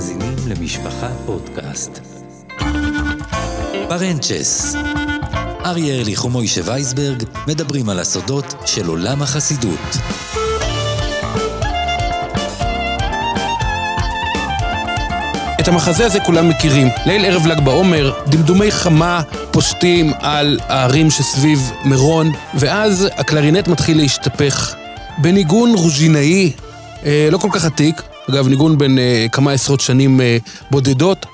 מאזינים למשפחה פודקאסט. פרנצ'ס אריה ארליך ומוישה וייסברג מדברים על הסודות של עולם החסידות. את המחזה הזה כולם מכירים. ליל ערב ל"ג בעומר, דמדומי חמה פושטים על הערים שסביב מירון, ואז הקלרינט מתחיל להשתפך. בניגון רוז'ינאי, אה, לא כל כך עתיק, אגב, ניגון בין אה, כמה עשרות שנים אה, בודדות,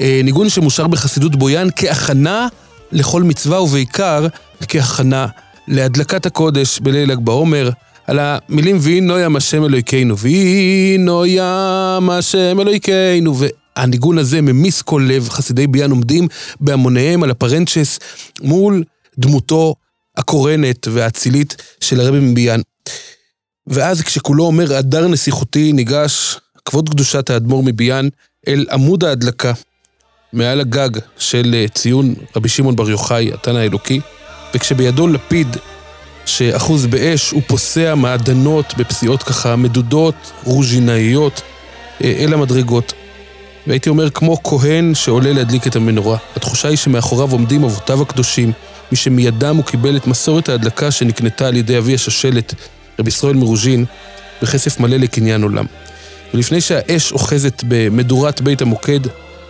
אה, ניגון שמושר בחסידות בויאן כהכנה לכל מצווה, ובעיקר כהכנה להדלקת הקודש בליל ל"ג בעומר. על המילים ויהי נוים השם אלוהיכנו, ויהי נוים השם אלוהיכנו, והניגון הזה ממיס כל לב, חסידי ביאן עומדים בהמוניהם על הפרנצ'ס מול דמותו הקורנת והאצילית של הרבי מביאן. ואז כשכולו אומר הדר נסיכותי, ניגש כבוד קדושת האדמו"ר מביאן אל עמוד ההדלקה, מעל הגג של אה, ציון רבי שמעון בר יוחאי, התנא האלוקי, וכשבידו לפיד שאחוז באש הוא פוסע מעדנות בפסיעות ככה מדודות, רוז'ינאיות, אה, אל המדרגות. והייתי אומר, כמו כהן שעולה להדליק את המנורה. התחושה היא שמאחוריו עומדים אבותיו הקדושים, מי שמידם הוא קיבל את מסורת ההדלקה שנקנתה על ידי אבי השושלת, רבי ישראל מרוז'ין, בכסף מלא לקניין עולם. ולפני שהאש אוחזת במדורת בית המוקד,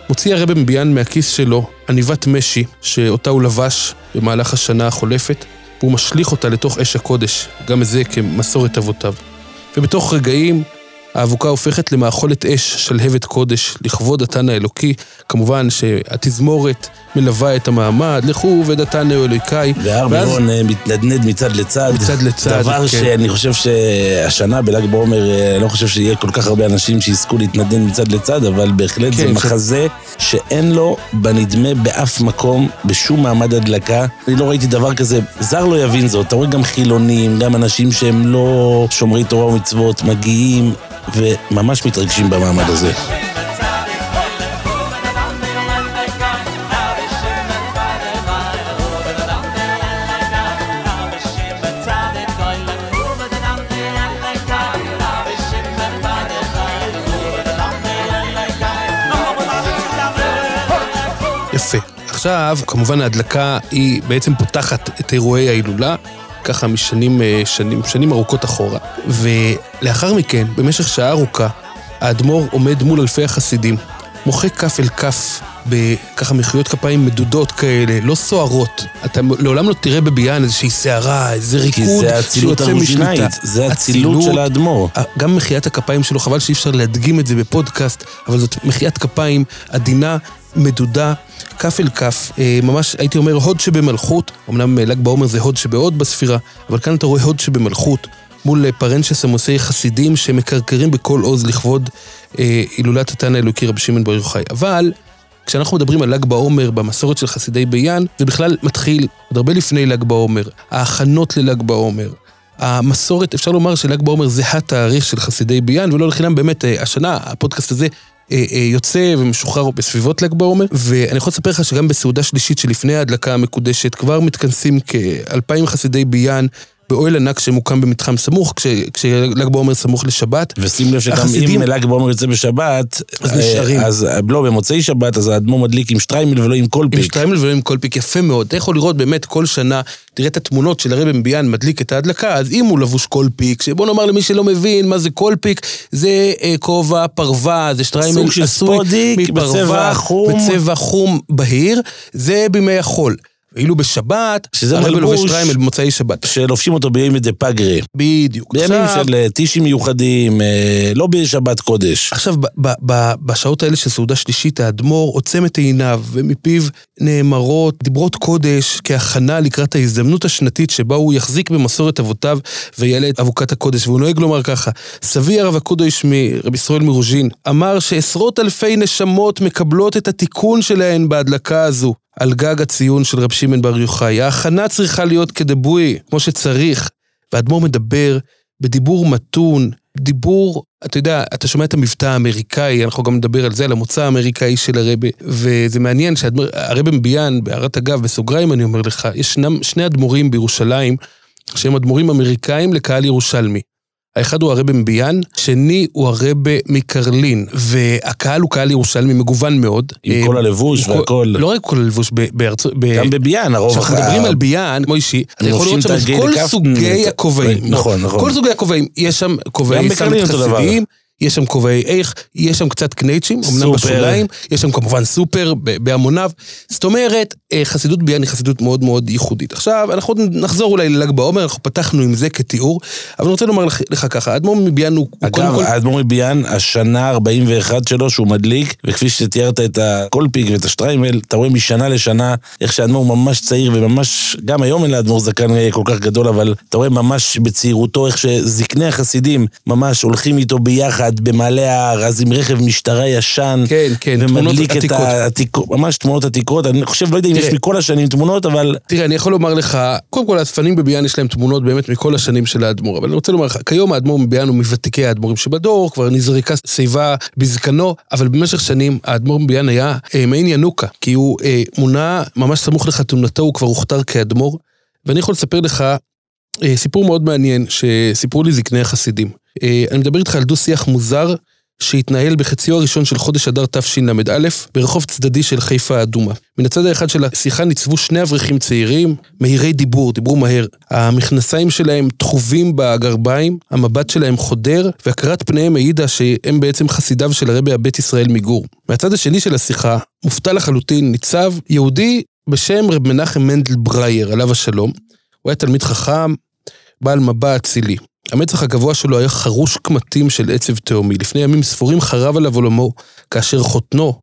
מוציא הרבי מביאן מהכיס שלו עניבת משי, שאותה הוא לבש במהלך השנה החולפת, והוא משליך אותה לתוך אש הקודש, גם זה כמסורת אבותיו. ובתוך רגעים האבוקה הופכת למאכולת אש שלהבת קודש, לכבוד התן האלוקי. כמובן שהתזמורת מלווה את המעמד, לכו ודתנו אלוקי. והר מירון אה, מתנדנד מצד לצד. מצד לצד, דבר כן. שאני חושב שהשנה בל"ג בעומר, אה, אני לא חושב שיהיה כל כך הרבה אנשים שיזכו להתנדנד מצד לצד, אבל בהחלט זה כן, ש- מחזה שאין לו בנדמה באף מקום, בשום מעמד הדלקה. אני לא ראיתי דבר כזה, זר לא יבין זאת. אתה רואה גם חילונים, גם אנשים שהם לא שומרי תורה ומצוות, מגיעים וממש מתרגשים במעמד הזה. עכשיו, כמובן ההדלקה היא בעצם פותחת את אירועי ההילולה, ככה משנים אה, שנים, שנים ארוכות אחורה. ולאחר מכן, במשך שעה ארוכה, האדמו"ר עומד מול אלפי החסידים, מוחא כף אל כף, בככה מחיאות כפיים מדודות כאלה, לא סוערות. אתה לעולם לא תראה בביאן איזושהי סערה, איזה ריקוד כי זה שיוצא משליטה. זה האצילות אצילות, של האדמו"ר. גם מחיית הכפיים שלו, חבל שאי אפשר להדגים את זה בפודקאסט, אבל זאת מחיית כפיים עדינה, מדודה, כף אל כף, אה, ממש הייתי אומר הוד שבמלכות, אמנם אה, ל"ג בעומר זה הוד שבהוד בספירה, אבל כאן אתה רואה הוד שבמלכות, מול אה, פרנצ'ס עמוסי חסידים שמקרקרים בכל עוז לכבוד הילולת התנא האלוקי רבי שמעון בר יוחאי. אבל כשאנחנו מדברים על ל"ג בעומר במסורת של חסידי ביאן, זה בכלל מתחיל עוד הרבה לפני ל"ג בעומר. ההכנות לל"ג בעומר. המסורת, אפשר לומר של"ג בעומר זה התאריך של חסידי ביאן, ולא לחינם באמת, השנה הפודקאסט הזה יוצא ומשוחרר בסביבות ל"ג בעומר, ואני יכול לספר לך שגם בסעודה שלישית שלפני ההדלקה המקודשת, כבר מתכנסים כאלפיים חסידי ביאן. באוהל ענק שמוקם במתחם סמוך, כש- כשל"ג בעומר סמוך לשבת. ושים לב שגם החסידים- אם ל"ג בעומר יוצא בשבת, אז אה, נשארים. אז לא, במוצאי שבת, אז האדמו"ר מדליק עם שטריימל ולא עם עם קולפיק. שטריימל ולא עם קולפיק, יפה מאוד. אתה יכול לראות באמת כל שנה, תראה את התמונות של הרבי מביאן מדליק את ההדלקה, אז אם הוא לבוש קולפיק, שבוא נאמר למי שלא מבין מה זה קולפיק, זה אה, כובע, פרווה, זה שטריימל עשוי מפרווה, בצבע חום. בצבע חום בהיר, זה בימי החול. ואילו בשבת, שזה מלבוש- שטריימל במוצאי שבת. שלובשים אותו בימי דה פגרה. בדיוק. בימים עכשיו- של אה, טישים מיוחדים, אה, לא בשבת קודש. עכשיו, ב- ב- בשעות האלה של סעודה שלישית, האדמו"ר עוצם את עיניו, ומפיו נאמרות דיברות קודש כהכנה לקראת ההזדמנות השנתית שבה הוא יחזיק במסורת אבותיו ויעלה את אבוקת הקודש. והוא נוהג לומר ככה, סבי הרב הקודש מרבי ישראל מרוז'ין, אמר שעשרות אלפי נשמות מקבלות את התיקון שלהן בהדלקה הזו. על גג הציון של רב שמעון בר יוחאי. ההכנה צריכה להיות כדבוי, כמו שצריך. והאדמו"ר מדבר בדיבור מתון, דיבור, אתה יודע, אתה שומע את המבטא האמריקאי, אנחנו גם נדבר על זה, על המוצא האמריקאי של הרבי, וזה מעניין שהרבי מביאן, בהערת אגב, בסוגריים אני אומר לך, ישנם שני אדמו"רים בירושלים, שהם אדמו"רים אמריקאים לקהל ירושלמי. האחד הוא הרבי מביאן, שני הוא הרבי מקרלין, והקהל הוא קהל ירושלמי מגוון מאוד. עם אה, כל הלבוש והכל. לא רק כל הלבוש, ב- בארצות... ב- גם בביאן, הרוב כשאנחנו אחר- מדברים על ביאן, מוישי, אתה יכול לראות שם את כל סוגי הכובעים. נכון, נכון. כל סוגי הכובעים, יש שם כובעי סמית. חסידיים, יש שם כובעי איך, יש שם קצת קנייצ'ים, אמנם. בשוליים, יש שם כמובן סופר בהמוניו. זאת אומרת, אה, חסידות ביאן היא חסידות מאוד מאוד ייחודית. עכשיו, אנחנו נחזור אולי לל"ג בעומר, אנחנו פתחנו עם זה כתיאור, אבל אני רוצה לומר לך, לך ככה, האדמו"ר מביאן הוא הוא קודם אגב, כל... האדמו"ר מביאן, השנה 41 שלו שהוא מדליק, וכפי שתיארת את הקולפיק ואת השטריימל, אתה רואה משנה לשנה איך שהאדמו"ר ממש צעיר וממש, גם היום אין לאדמו"ר זקן אה, כל כך גדול, אבל אתה רואה ממש בצעירותו איך שזקני החסידים ממש הולכים איתו ביחד במעלה ההר, אז עם רכב משטרה ישן. כן, כן, תמונות ומדליק את עתיקות. העתיקות, ממש תמונות עתיקות, אני חושב, לא יודע אם. יש מכל השנים תמונות, אבל תראה, אני יכול לומר לך, קודם כל האספנים בביאן יש להם תמונות באמת מכל השנים של האדמו"ר, אבל אני רוצה לומר לך, כיום האדמו"ר מביאן הוא מוותיקי האדמו"רים שבדור, כבר נזרקה שיבה בזקנו, אבל במשך שנים האדמו"ר מביאן היה אה, מעין ינוקה, כי הוא אה, מונה ממש סמוך לחתונתו, הוא כבר הוכתר כאדמו"ר, ואני יכול לספר לך אה, סיפור מאוד מעניין שסיפרו לי זקני החסידים. אה, אני מדבר איתך על דו-שיח מוזר שהתנהל בחציו הראשון של חודש אדר תשל"א ברחוב צדדי של חיפה האדומה. מן הצד האחד של השיחה ניצבו שני אברכים צעירים, מהירי דיבור, דיברו מהר. המכנסיים שלהם תחובים בגרביים, המבט שלהם חודר, והכרת פניהם העידה שהם בעצם חסידיו של הרבי הבית ישראל מגור. מהצד השני של השיחה, מופתע לחלוטין, ניצב יהודי בשם רב מנחם מנדל ברייר, עליו השלום. הוא היה תלמיד חכם, בעל מבע אצילי. המצח הגבוה שלו היה חרוש קמטים של עצב תהומי. לפני ימים ספורים חרב עליו עולמו, כאשר חותנו,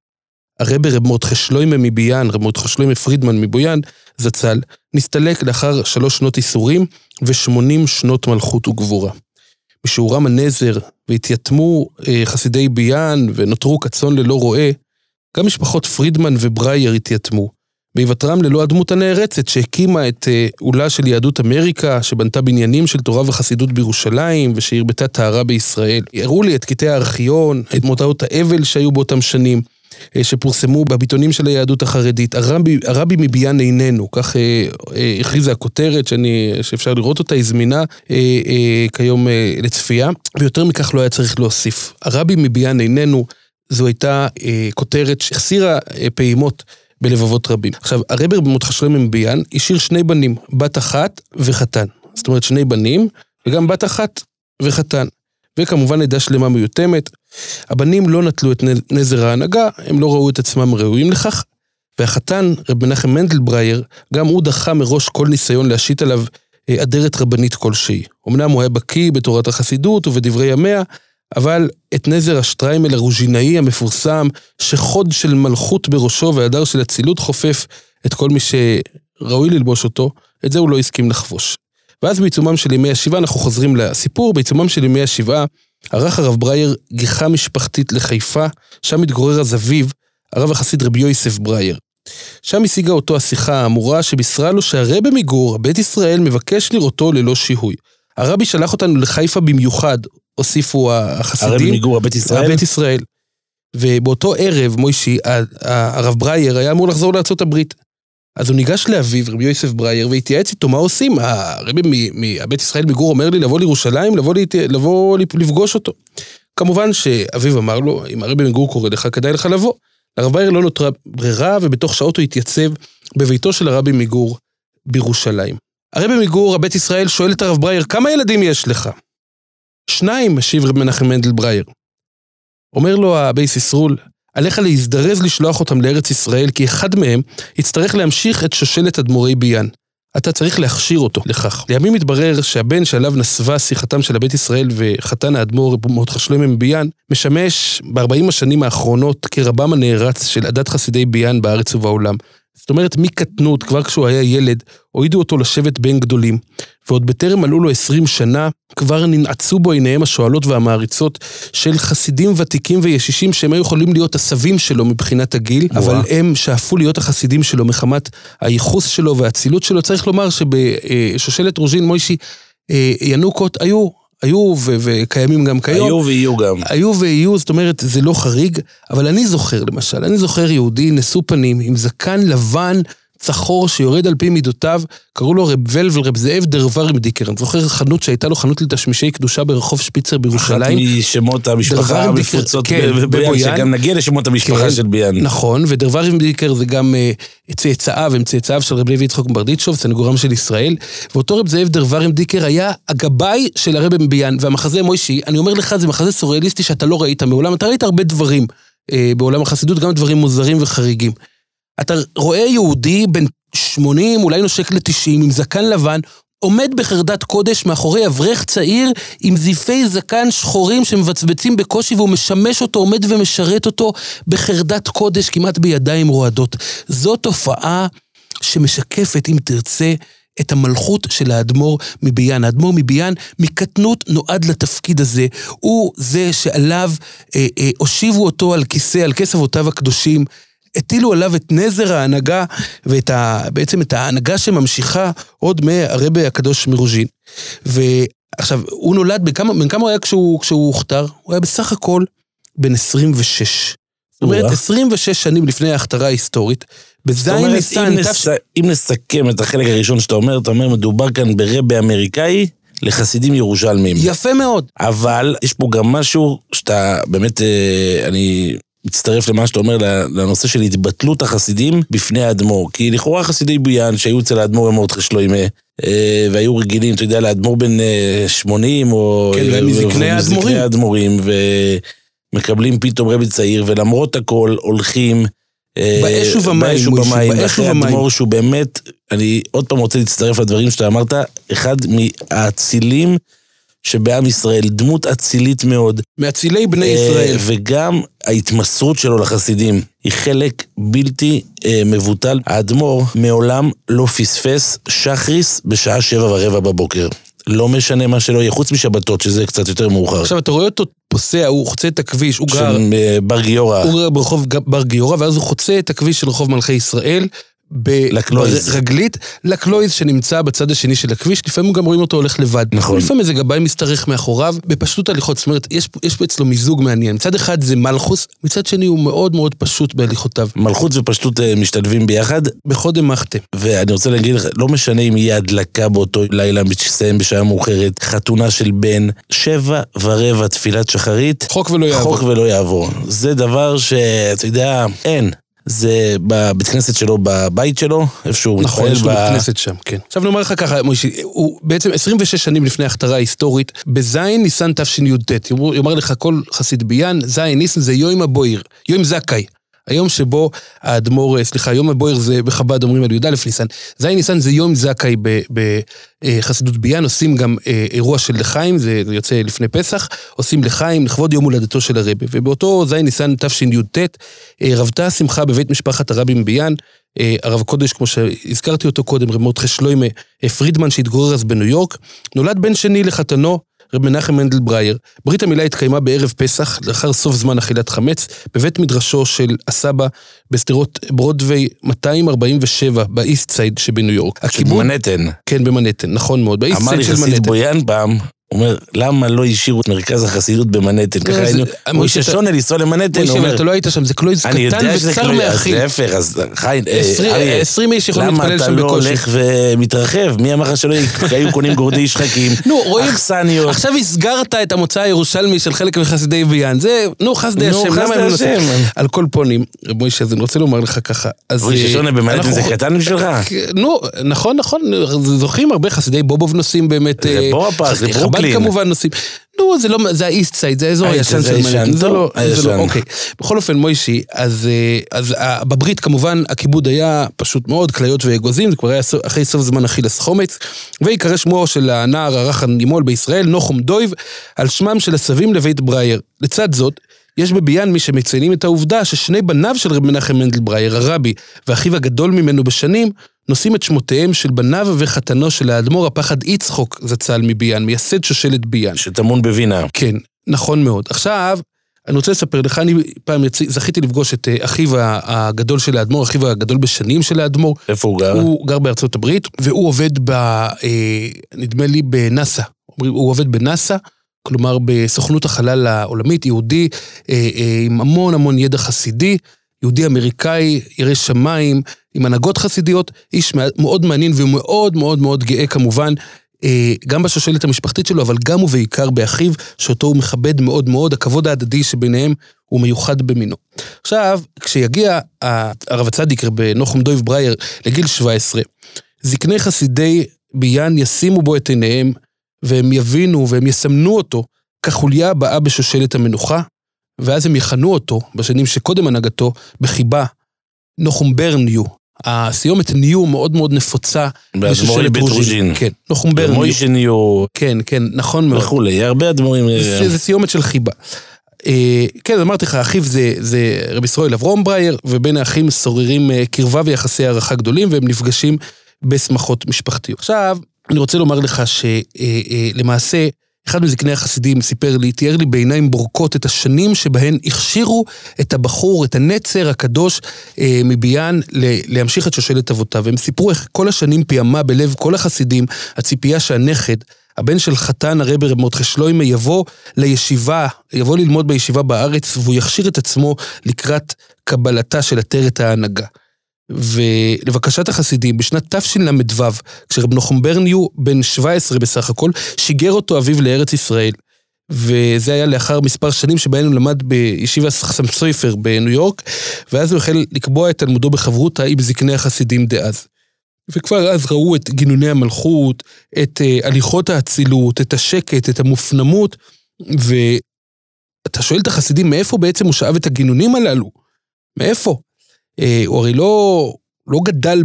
הרבי רב מרדכי שלוימה מביאן, רב מרדכי שלוימה פרידמן מבויאן, זצ"ל, נסתלק לאחר שלוש שנות ייסורים ושמונים שנות מלכות וגבורה. משהורם הנזר והתייתמו אה, חסידי ביאן ונותרו כצאן ללא רועה, גם משפחות פרידמן וברייר התייתמו. ויוותרם ללא הדמות הנערצת שהקימה את אה, עולה של יהדות אמריקה, שבנתה בניינים של תורה וחסידות בירושלים, ושהרבתה טהרה בישראל. הראו לי את קטעי הארכיון, את מודעות האבל שהיו באותם שנים, אה, שפורסמו בביטונים של היהדות החרדית. הרבי, הרבי מביאן איננו, כך אה, אה, הכריזה הכותרת שאני, שאפשר לראות אותה, היא זמינה אה, אה, כיום אה, לצפייה, ויותר מכך לא היה צריך להוסיף. הרבי מביאן איננו, זו הייתה אה, כותרת שהחסירה אה, פעימות. בלבבות רבים. עכשיו, הרבר במותך שלם מביאן השאיר שני בנים, בת אחת וחתן. זאת אומרת, שני בנים, וגם בת אחת וחתן. וכמובן עדה שלמה מיותמת. הבנים לא נטלו את נזר ההנהגה, הם לא ראו את עצמם ראויים לכך, והחתן, רב מנחם מנדלברייר, גם הוא דחה מראש כל ניסיון להשית עליו אה, אדרת רבנית כלשהי. אמנם הוא היה בקיא בתורת החסידות ובדברי ימיה, אבל את נזר השטריימל הרוז'ינאי המפורסם, שהוד של מלכות בראשו והדר של אצילות חופף את כל מי שראוי ללבוש אותו, את זה הוא לא הסכים לחבוש. ואז בעיצומם של ימי השבעה, אנחנו חוזרים לסיפור, בעיצומם של ימי השבעה, ערך הרב ברייר גיחה משפחתית לחיפה, שם מתגורר אז אביו, הרב החסיד רבי יוסף ברייר. שם השיגה אותו השיחה האמורה שבישרה לו שהרבי מגור, בית ישראל, מבקש לראותו ללא שיהוי. הרבי שלח אותנו לחיפה במיוחד, הוסיפו החסידים. הרבי מגור, הבית ישראל? הבית ישראל. ובאותו ערב, מוישי, הרב ברייר היה אמור לחזור לארצות הברית. אז הוא ניגש לאביו, רבי יוסף ברייר, והתייעץ איתו מה עושים. הרבי מהבית ישראל מגור אומר לי לבוא לירושלים, לבוא, להת... לבוא לפגוש אותו. כמובן שאביו אמר לו, אם הרבי מגור קורא לך, כדאי לך לבוא. לרב ברייר לא נותרה ברירה, ובתוך שעות הוא התייצב בביתו של הרבי מגור בירושלים. הרבי מגור, הבית ישראל, שואל את הרב ברייר, כמה ילדים יש לך? שניים, משיב רב מנחם מנדל ברייר. אומר לו הבייס ישראל, עליך להזדרז לשלוח אותם לארץ ישראל, כי אחד מהם יצטרך להמשיך את שושלת אדמו"רי ביאן. אתה צריך להכשיר אותו לכך. לימים התברר שהבן שעליו נסבה שיחתם של הבית ישראל וחתן האדמו"ר מרדכי שלמה מביאן, משמש ב-40 השנים האחרונות כרבם הנערץ של עדת חסידי ביאן בארץ ובעולם. זאת אומרת, מקטנות, כבר כשהוא היה ילד, הועידו אותו לשבת בין גדולים, ועוד בטרם מלאו לו 20 שנה, כבר ננעצו בו עיניהם השואלות והמעריצות של חסידים ותיקים וישישים שהם היו יכולים להיות הסבים שלו מבחינת הגיל, וואו. אבל הם שאפו להיות החסידים שלו מחמת הייחוס שלו והאצילות שלו. צריך לומר שבשושלת רוז'ין מוישי, אה, ינוקות היו, היו וקיימים גם כיום. היו ויהיו גם. היו ויהיו, זאת אומרת, זה לא חריג, אבל אני זוכר, למשל, אני זוכר יהודי נשוא פנים עם זקן לבן צחור שיורד על פי מידותיו, קראו לו רב ולבל רב זאב דרוורים דיקר. אני זוכר חנות שהייתה לו חנות לתשמישי קדושה ברחוב שפיצר בירושלים. אחת משמות המשפחה המפוצות כן, בביאן. שגם נגיע לשמות המשפחה כן, של ביאן. נכון, ודרוורים דיקר זה גם אה, צאצאיו, הם צאצאיו של רב לוי יצחק ברדיצ'וב, סנגורם של ישראל. ואותו רב זאב דרוורים דיקר היה הגבאי של הרבי מביאן, והמחזה מוישי, אני אומר לך, זה מחזה סוריאליסטי שאתה לא ראית מעולם, אתה ראית הרבה דברים אה, בעולם החסידות, גם דברים מוזרים וחריגים. אתה רואה יהודי בן 80, אולי נושק ל-90, עם זקן לבן, עומד בחרדת קודש מאחורי אברך צעיר עם זיפי זקן שחורים שמבצבצים בקושי והוא משמש אותו, עומד ומשרת אותו בחרדת קודש כמעט בידיים רועדות. זו תופעה שמשקפת, אם תרצה, את המלכות של האדמו"ר מביאן. האדמו"ר מביאן מקטנות נועד לתפקיד הזה. הוא זה שעליו אה, אה, הושיבו אותו על כיסא, על כס אבותיו הקדושים. הטילו עליו את נזר ההנהגה ואת ה... בעצם את ההנהגה שממשיכה עוד מהרבה הקדוש מרוז'ין. ועכשיו, הוא נולד, בכמה, בן כמה הוא היה כשהוא, כשהוא הוכתר? הוא היה בסך הכל בן 26. זאת אומרת, או-אה. 26 שנים לפני ההכתרה ההיסטורית, בזין ניסן, אם. נס... אם נסכם את החלק הראשון שאתה אומר, אתה אומר, מדובר כאן ברבי אמריקאי לחסידים ירושלמים. יפה מאוד. אבל יש פה גם משהו שאתה באמת, אה, אני מצטרף למה שאתה אומר, לנושא של התבטלות החסידים בפני האדמו"ר. כי לכאורה חסידי בויאן שהיו אצל האדמו"ר אמורתך שלוימה, אה, והיו רגילים, אתה יודע, לאדמו"ר בן אה, 80, או... כן, והם מזקני האדמו"רים. האדמו"רים, ומקבלים פתאום רבי צעיר, ולמרות הכל הולכים... אה, באש ובמים, באש ובמים, ובמים. האדמו"ר שהוא באמת, אני עוד פעם רוצה להצטרף לדברים שאתה אמרת, אחד מהאצילים שבעם ישראל, דמות אצילית מאוד. מאצילי בני אה, ישראל. וגם ההתמסרות שלו לחסידים היא חלק בלתי אה, מבוטל. האדמו"ר מעולם לא פספס שחריס בשעה שבע ורבע בבוקר. לא משנה מה שלא יהיה, חוץ משבתות, שזה קצת יותר מאוחר. עכשיו, אתה רואה אותו פוסע, הוא חוצה את הכביש, הוא גר... של אה, בר גיורא. הוא גר ברחוב בר גיורא, ואז הוא חוצה את הכביש של רחוב מלכי ישראל. ב- לקלויז. ברגלית, לקלויז שנמצא בצד השני של הכביש, לפעמים גם רואים אותו הולך לבד. נכון. לפעמים איזה גבאי משתרך מאחוריו, בפשטות הליכות. זאת אומרת, יש, יש פה אצלו מיזוג מעניין. מצד אחד זה מלכוס, מצד שני הוא מאוד מאוד פשוט בהליכותיו. מלכות ופשטות אה, משתלבים ביחד, בחודם מחטה. ואני רוצה להגיד לך, לא משנה אם יהיה הדלקה באותו לילה, שתסתיים בשעה מאוחרת, חתונה של בן, שבע ורבע תפילת שחרית, חוק ולא יעבור. חוק ולא יעבור. זה דבר שאתה יודע, אין. זה בבית כנסת שלו, בבית שלו, איפה שהוא נכון, מתפלל יש לו בית כנסת שם, כן. עכשיו נאמר לך ככה, מוישי, הוא בעצם 26 שנים לפני ההכתרה ההיסטורית, בזין ניסן תשי"ט, יאמר, לך כל חסיד ביאן, זין ניסן זה יום הבויר, יום זכאי. היום שבו האדמו"ר, סליחה, יום הבויר זה בחב"ד אומרים על י"א ניסן. זין ניסן זה יום זכאי בחסידות ביאן, עושים גם אה, אירוע של לחיים, זה יוצא לפני פסח, עושים לחיים לכבוד יום הולדתו של הרבי. ובאותו זין ניסן תשי"ט, אה, רבתה השמחה בבית משפחת הרבי מביאן, אה, הרב קודש, כמו שהזכרתי אותו קודם, רב מרדכי שלוימה אה, פרידמן, שהתגורר אז בניו יורק, נולד בן שני לחתנו, רב מנחם מנדל ברייר. ברית המילה התקיימה בערב פסח, לאחר סוף זמן אכילת חמץ, בבית מדרשו של הסבא בשדרות ברודוויי 247, באיסט סייד שבניו יורק. הכיבוד, מנהטן. כן, במנהטן, נכון מאוד, באיסט אמר סייד לי של חסיד מנהטן. בויאן פעם, אומר, למה לא השאירו את מרכז החסידות במנהטן? ככה זה- היינו, מוישה, מוישה אתה- שונה לנסוע למנהטן, הוא מוישה, אומר, אתה לא היית שם, זה קלויז אני קטן וצר מאחיו. להפך, אז חי, אה, אריה, עשרים איש יכולים להתפלל למה אתה שם לא בקושי. הולך ומתרחב? מי אמר לך שלא היו קונים גורדי שחקים, אכסניות? עכשיו הסגרת את המוצא הירושלמי של חלק מחסידי ביאן, זה, נו, חסדי נו, השם, למה הם לא השם. נוסעים? על כל פונים, רב מוישה, אז אני רוצה לומר לך ככה. מוישה אה, שונה במנהטן אנחנו זה קטן בשבילך? נו, נכון, נכון, זוכים הרבה חסידי בובוב נוסעים באמת. זה אה, זה חב"ד כמובן נוסעים. נו, זה לא, זה האיסט סייד, זה האזור האיסט הישן זה של מנהטן. זה טוב, לא, זה לא. אוקיי. בכל אופן, מוישי, אז, אה, אז אה, בברית כמובן הכיבוד היה פשוט מאוד, כליות ואגוזים, זה כבר היה אחרי סוף זמן אכילס חומץ, ויקרא שמו של הנער הרך הנימול בישראל, נוחום דוב, על שמם של הסבים לבית ברייר. לצד זאת, יש בביאן מי שמציינים את העובדה ששני בניו של רב מנחם מנדל ברייר, הרבי, ואחיו הגדול ממנו בשנים, נושאים את שמותיהם של בניו וחתנו של האדמו"ר הפחד יצחוק זצ"ל מביאן, מייסד שושלת ביאן. שטמון בווינה. כן, נכון מאוד. עכשיו, אני רוצה לספר לך, אני פעם יצ... זכיתי לפגוש את אה, אחיו הגדול של האדמו"ר, אחיו הגדול בשנים של האדמו"ר. איפה הוא גר? הוא גר בארצות הברית, והוא עובד ב... אה, נדמה לי בנאסא. הוא עובד בנאסא, כלומר בסוכנות החלל העולמית, יהודי אה, אה, עם המון המון ידע חסידי, יהודי אמריקאי, ירא שמיים, עם הנהגות חסידיות, איש מאוד מעניין ומאוד מאוד מאוד גאה כמובן, אה, גם בשושלת המשפחתית שלו, אבל גם ובעיקר באחיו, שאותו הוא מכבד מאוד מאוד, הכבוד ההדדי שביניהם הוא מיוחד במינו. עכשיו, כשיגיע הרב הצדיק בנוחם דויב ברייר לגיל 17, זקני חסידי ביאן ישימו בו את עיניהם, והם יבינו והם יסמנו אותו כחוליה הבאה בשושלת המנוחה, ואז הם יכנו אותו, בשנים שקודם הנהגתו, בחיבה, נוחום ברניו. הסיומת ניו מאוד מאוד נפוצה בשושלת רוז'ין. כן, נוחום ברניו. ומוישה ניו. כן, כן, נכון מאוד. וכולי, הרבה אדמו"רים. זה, זה סיומת של חיבה. אה, כן, אמרתי לך, אחיו זה, זה רבי ישראל אברום ברייר, ובין האחים שוררים אה, קרבה ויחסי הערכה גדולים, והם נפגשים בשמחות משפחתיות. עכשיו, אני רוצה לומר לך שלמעשה, אחד מזקני החסידים סיפר לי, תיאר לי בעיניים בורקות את השנים שבהן הכשירו את הבחור, את הנצר הקדוש אה, מביאן, להמשיך את שושלת אבותיו. והם סיפרו איך כל השנים פיעמה בלב כל החסידים הציפייה שהנכד, הבן של חתן הרבר מרדכי שלוימה יבוא לישיבה, יבוא ללמוד בישיבה בארץ, והוא יכשיר את עצמו לקראת קבלתה של עטרת ההנהגה. ולבקשת החסידים, בשנת תשל"ו, כשרב נחום ברניו, בן 17 בסך הכל, שיגר אותו אביו לארץ ישראל. וזה היה לאחר מספר שנים שבהן הוא למד בישיבה סמסויפר בניו יורק, ואז הוא החל לקבוע את תלמודו בחברותא עם זקני החסידים דאז. וכבר אז ראו את גינוני המלכות, את uh, הליכות האצילות, את השקט, את המופנמות, ואתה שואל את החסידים, מאיפה בעצם הוא שאב את הגינונים הללו? מאיפה? אה, הוא הרי לא, לא גדל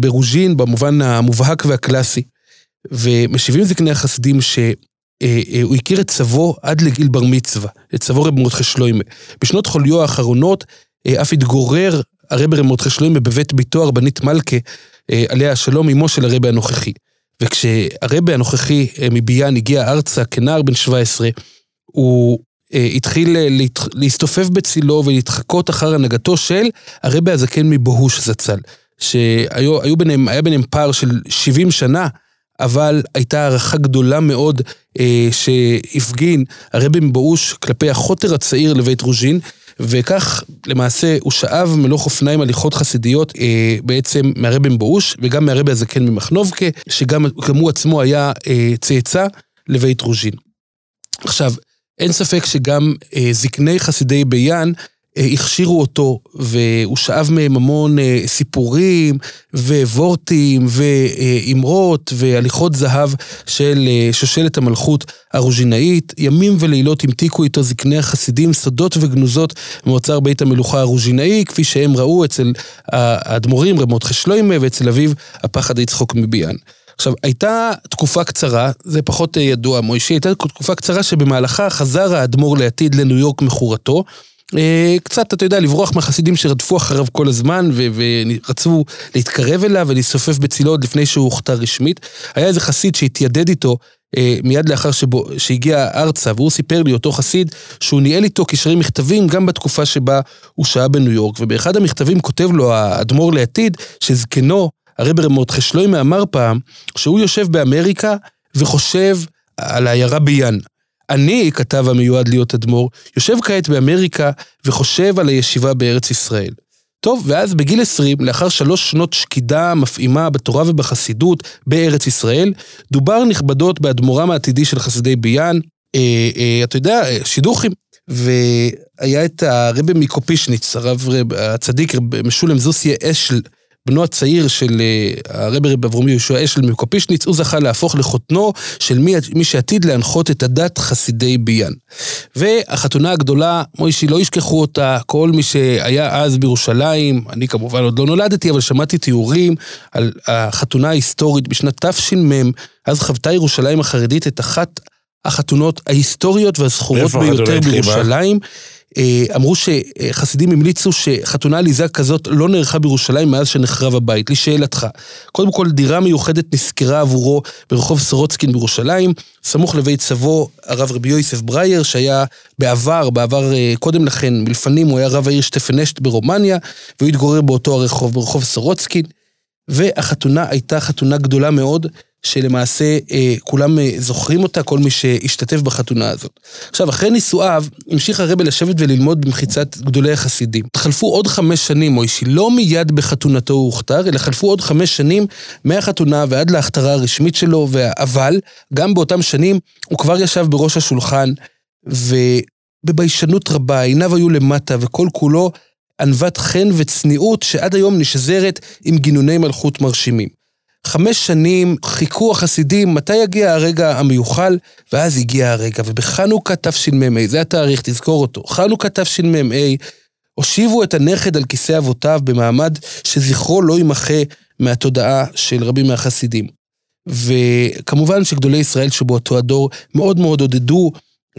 ברוז'ין במובן המובהק והקלאסי. ומשיבים זקני החסידים שהוא אה, אה, הכיר את סבו עד לגיל בר מצווה, את סבו רב מרדכי שלוימה. בשנות חוליו האחרונות אף התגורר הרב רב מרדכי שלוימה בבית ביתו הרבנית מלכה, עליה השלום, אמו של הרבי הנוכחי. וכשהרבי הנוכחי מביאן הגיע ארצה כנער בן 17, הוא התחיל אה, להסתופף בצילו ולהתחקות אחר הנהגתו של הרבי הזקן מבוהוש זצ"ל, שהיה ביניהם, ביניהם פער של 70 שנה, אבל הייתה הערכה גדולה מאוד אה, שהפגין הרבי מבוהוש כלפי החוטר הצעיר לבית רוז'ין, וכך למעשה הוא שאב מלוך אופניים הליכות חסידיות אה, בעצם מהרבי מבואוש וגם מהרבי הזקן ממחנובקה, שגם הוא עצמו היה אה, צאצא לבית רוז'ין. עכשיו, אין ספק שגם אה, זקני חסידי ביאן אה, הכשירו אותו, והוא שאב מהם המון אה, סיפורים ווורטים ואמרות והליכות זהב של אה, שושלת המלכות הרוז'ינאית. ימים ולילות המתיקו איתו זקני החסידים סודות וגנוזות מאוצר בית המלוכה הרוז'ינאי, כפי שהם ראו אצל האדמו"רים רב מרדכי שלוימה ואצל אביו הפחד יצחוק מביאן. עכשיו, הייתה תקופה קצרה, זה פחות אה, ידוע, מוישי, הייתה תקופה קצרה שבמהלכה חזר האדמו"ר לעתיד לניו יורק מכורתו. אה, קצת, אתה יודע, לברוח מהחסידים שרדפו אחריו כל הזמן ו- ורצו להתקרב אליו ולהסתופף בצילו עוד לפני שהוא הוכתר רשמית. היה איזה חסיד שהתיידד איתו אה, מיד לאחר שבו, שהגיע ארצה, והוא סיפר לי, אותו חסיד, שהוא ניהל איתו קשרי מכתבים גם בתקופה שבה הוא שהה בניו יורק, ובאחד המכתבים כותב לו האדמו"ר לעתיד, שזקנו, הרבר מרדכי שלוימה אמר פעם שהוא יושב באמריקה וחושב על העיירה ביאן. אני, כתב המיועד להיות אדמו"ר, יושב כעת באמריקה וחושב על הישיבה בארץ ישראל. טוב, ואז בגיל 20, לאחר שלוש שנות שקידה מפעימה בתורה ובחסידות בארץ ישראל, דובר נכבדות באדמו"רם העתידי של חסידי ביאן, אה, אה, אתה יודע, שידוכים. והיה את הרבי מקופישניץ, הרב הצדיק, משולם זוסיה אשל, בנו הצעיר של אה, הרבי רב אברום יהושע אשל מקופישניץ, הוא זכה להפוך לחותנו של מי, מי שעתיד להנחות את הדת חסידי ביאן. והחתונה הגדולה, מוישי, לא ישכחו אותה, כל מי שהיה אז בירושלים, אני כמובן עוד לא נולדתי, אבל שמעתי תיאורים על החתונה ההיסטורית בשנת תש"מ, אז חוותה ירושלים החרדית את אחת החתונות ההיסטוריות והזכורות ביותר בירושלים. אה, אמרו שחסידים המליצו שחתונה עליזה כזאת לא נערכה בירושלים מאז שנחרב הבית. לשאלתך, קודם כל דירה מיוחדת נסקרה עבורו ברחוב סורוצקין בירושלים, סמוך לבית סבו הרב רבי יוסף ברייר, שהיה בעבר, בעבר אה, קודם לכן, מלפנים, הוא היה רב העיר שטפנשט ברומניה, והוא התגורר באותו הרחוב, ברחוב סורוצקין. והחתונה הייתה חתונה גדולה מאוד, שלמעשה אה, כולם אה, זוכרים אותה, כל מי שהשתתף בחתונה הזאת. עכשיו, אחרי נישואיו, המשיך הרבי לשבת וללמוד במחיצת גדולי החסידים. חלפו עוד חמש שנים, מוישי, לא מיד בחתונתו הוא הוכתר, אלא חלפו עוד חמש שנים מהחתונה ועד להכתרה הרשמית שלו, אבל גם באותם שנים הוא כבר ישב בראש השולחן, ובביישנות רבה, עיניו היו למטה, וכל כולו ענוות חן וצניעות שעד היום נשזרת עם גינוני מלכות מרשימים. חמש שנים חיכו החסידים מתי יגיע הרגע המיוחל, ואז הגיע הרגע. ובחנוכה תשמ"ה, זה התאריך, תזכור אותו, חנוכה תשמ"ה, הושיבו את הנכד על כיסא אבותיו במעמד שזכרו לא יימחה מהתודעה של רבים מהחסידים. וכמובן שגדולי ישראל שבאותו הדור מאוד מאוד עודדו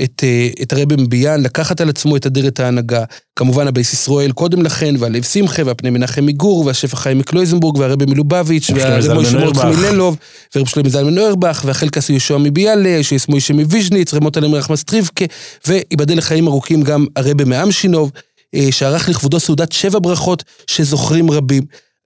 את, אה, את הרבי מביאן, לקחת על עצמו את אדרת ההנהגה. כמובן הבייס ישראל קודם לכן, והלב שמחה, והפני מנחם מגור, והשפע חיים מקלויזנבורג, והרבי מלובביץ', והרבי מוישה מורץ מיללוב, והרבי שלמה זלמן אוירבך, והחלקס יהושע מביאלה, שיש מוישה מוויז'ניץ, רמות עליהם רחמס טריבקה, וייבדל לחיים ארוכים גם הרבי מאמשינוב, אה, שערך לכבודו סעודת שבע ברכות שזוכרים רבים.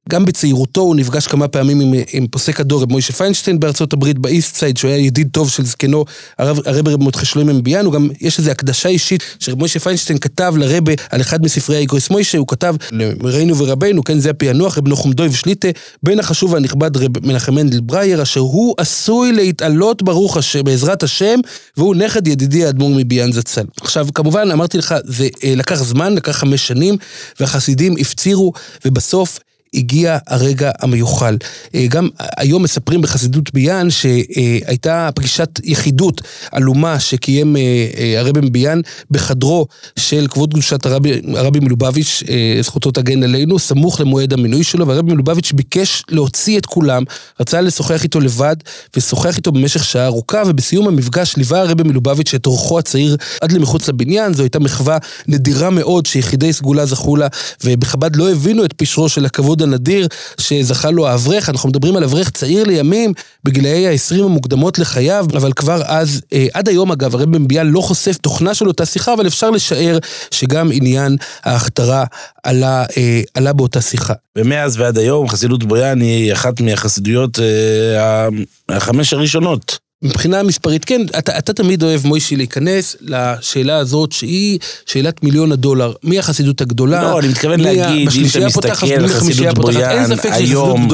גם בצעירותו הוא נפגש כמה פעמים עם, עם פוסק הדור, רב מוישה פיינשטיין בארצות הברית, באיסט סייד, שהוא היה ידיד טוב של זקנו, הרב, הרב רב מורטכה שלוימה מביאן, הוא גם, יש איזו הקדשה אישית שרב מוישה פיינשטיין כתב לרבי על אחד מספרי האיגרויס מוישה, הוא כתב לרענו וידידנו, כן, זה הפענוח, רב נחום דוב שליט"א, בן החשוב והנכבד רב מנחם מנדל ברייר, אשר הוא עשוי להתעלות ברוך השם, בעזרת השם, והוא נכד ידידי האדמו"ר מביאן זצ"ל. עכשיו, כמובן, אמרתי לך, זה אה, לקח זמן, לקח חמש שנים, והחסידים הפצירו, ובסוף, הגיע הרגע המיוחל. אה, גם היום מספרים בחסידות ביאן שהייתה פגישת יחידות עלומה שקיים אה, אה, הרבי מביאן בחדרו של כבוד קדושת הרבי, הרבי מלובביץ', זכותו תגן עלינו, סמוך למועד המינוי שלו, והרבי מלובביץ' ביקש להוציא את כולם, רצה לשוחח איתו לבד, ושוחח איתו במשך שעה ארוכה, ובסיום המפגש ליווה הרבי מלובביץ' את אורחו הצעיר עד למחוץ לבניין, זו הייתה מחווה נדירה מאוד שיחידי סגולה זכו לה, ובחב"ד לא הבינו את פשרו של הכבוד הנדיר שזכה לו האברך, אנחנו מדברים על אברך צעיר לימים, בגילאי ה-20 המוקדמות לחייו, אבל כבר אז, אה, עד היום אגב, הרב בן ביאל לא חושף תוכנה של אותה שיחה, אבל אפשר לשער שגם עניין ההכתרה עלה, אה, עלה באותה שיחה. ומאז ועד היום חסידות בויאן היא אחת מהחסידויות אה, החמש הראשונות. מבחינה מספרית, כן, אתה, אתה תמיד אוהב, מוישי, להיכנס לשאלה הזאת, שהיא שאלת מיליון הדולר. מי החסידות הגדולה? לא, אני מתכוון להגיד, אם אתה מסתכל על חסידות בויאן, היום,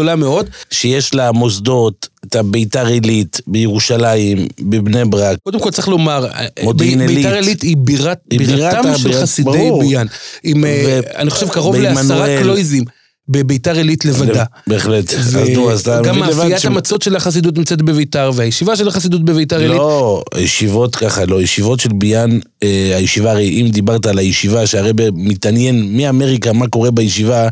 שיש לה מוסדות, את הביתר עילית בירושלים, בבני ברק. קודם כל צריך לומר, מודיעין עילית. ביתר עילית היא בירת, בירתם של חסידי ביאן. עם, אה, אני חושב, קרוב לעשרה קלויזים. בביתר עילית לבדה. בהחלט. אז נו, אז אתה מבין לבד גם מאפיית המצות של החסידות נמצאת בביתר, והישיבה של החסידות בביתר עילית. לא, ישיבות ככה, לא, ישיבות של ביאן, אה, הישיבה, הרי אם דיברת על הישיבה, שהרבה מתעניין מאמריקה מה קורה בישיבה,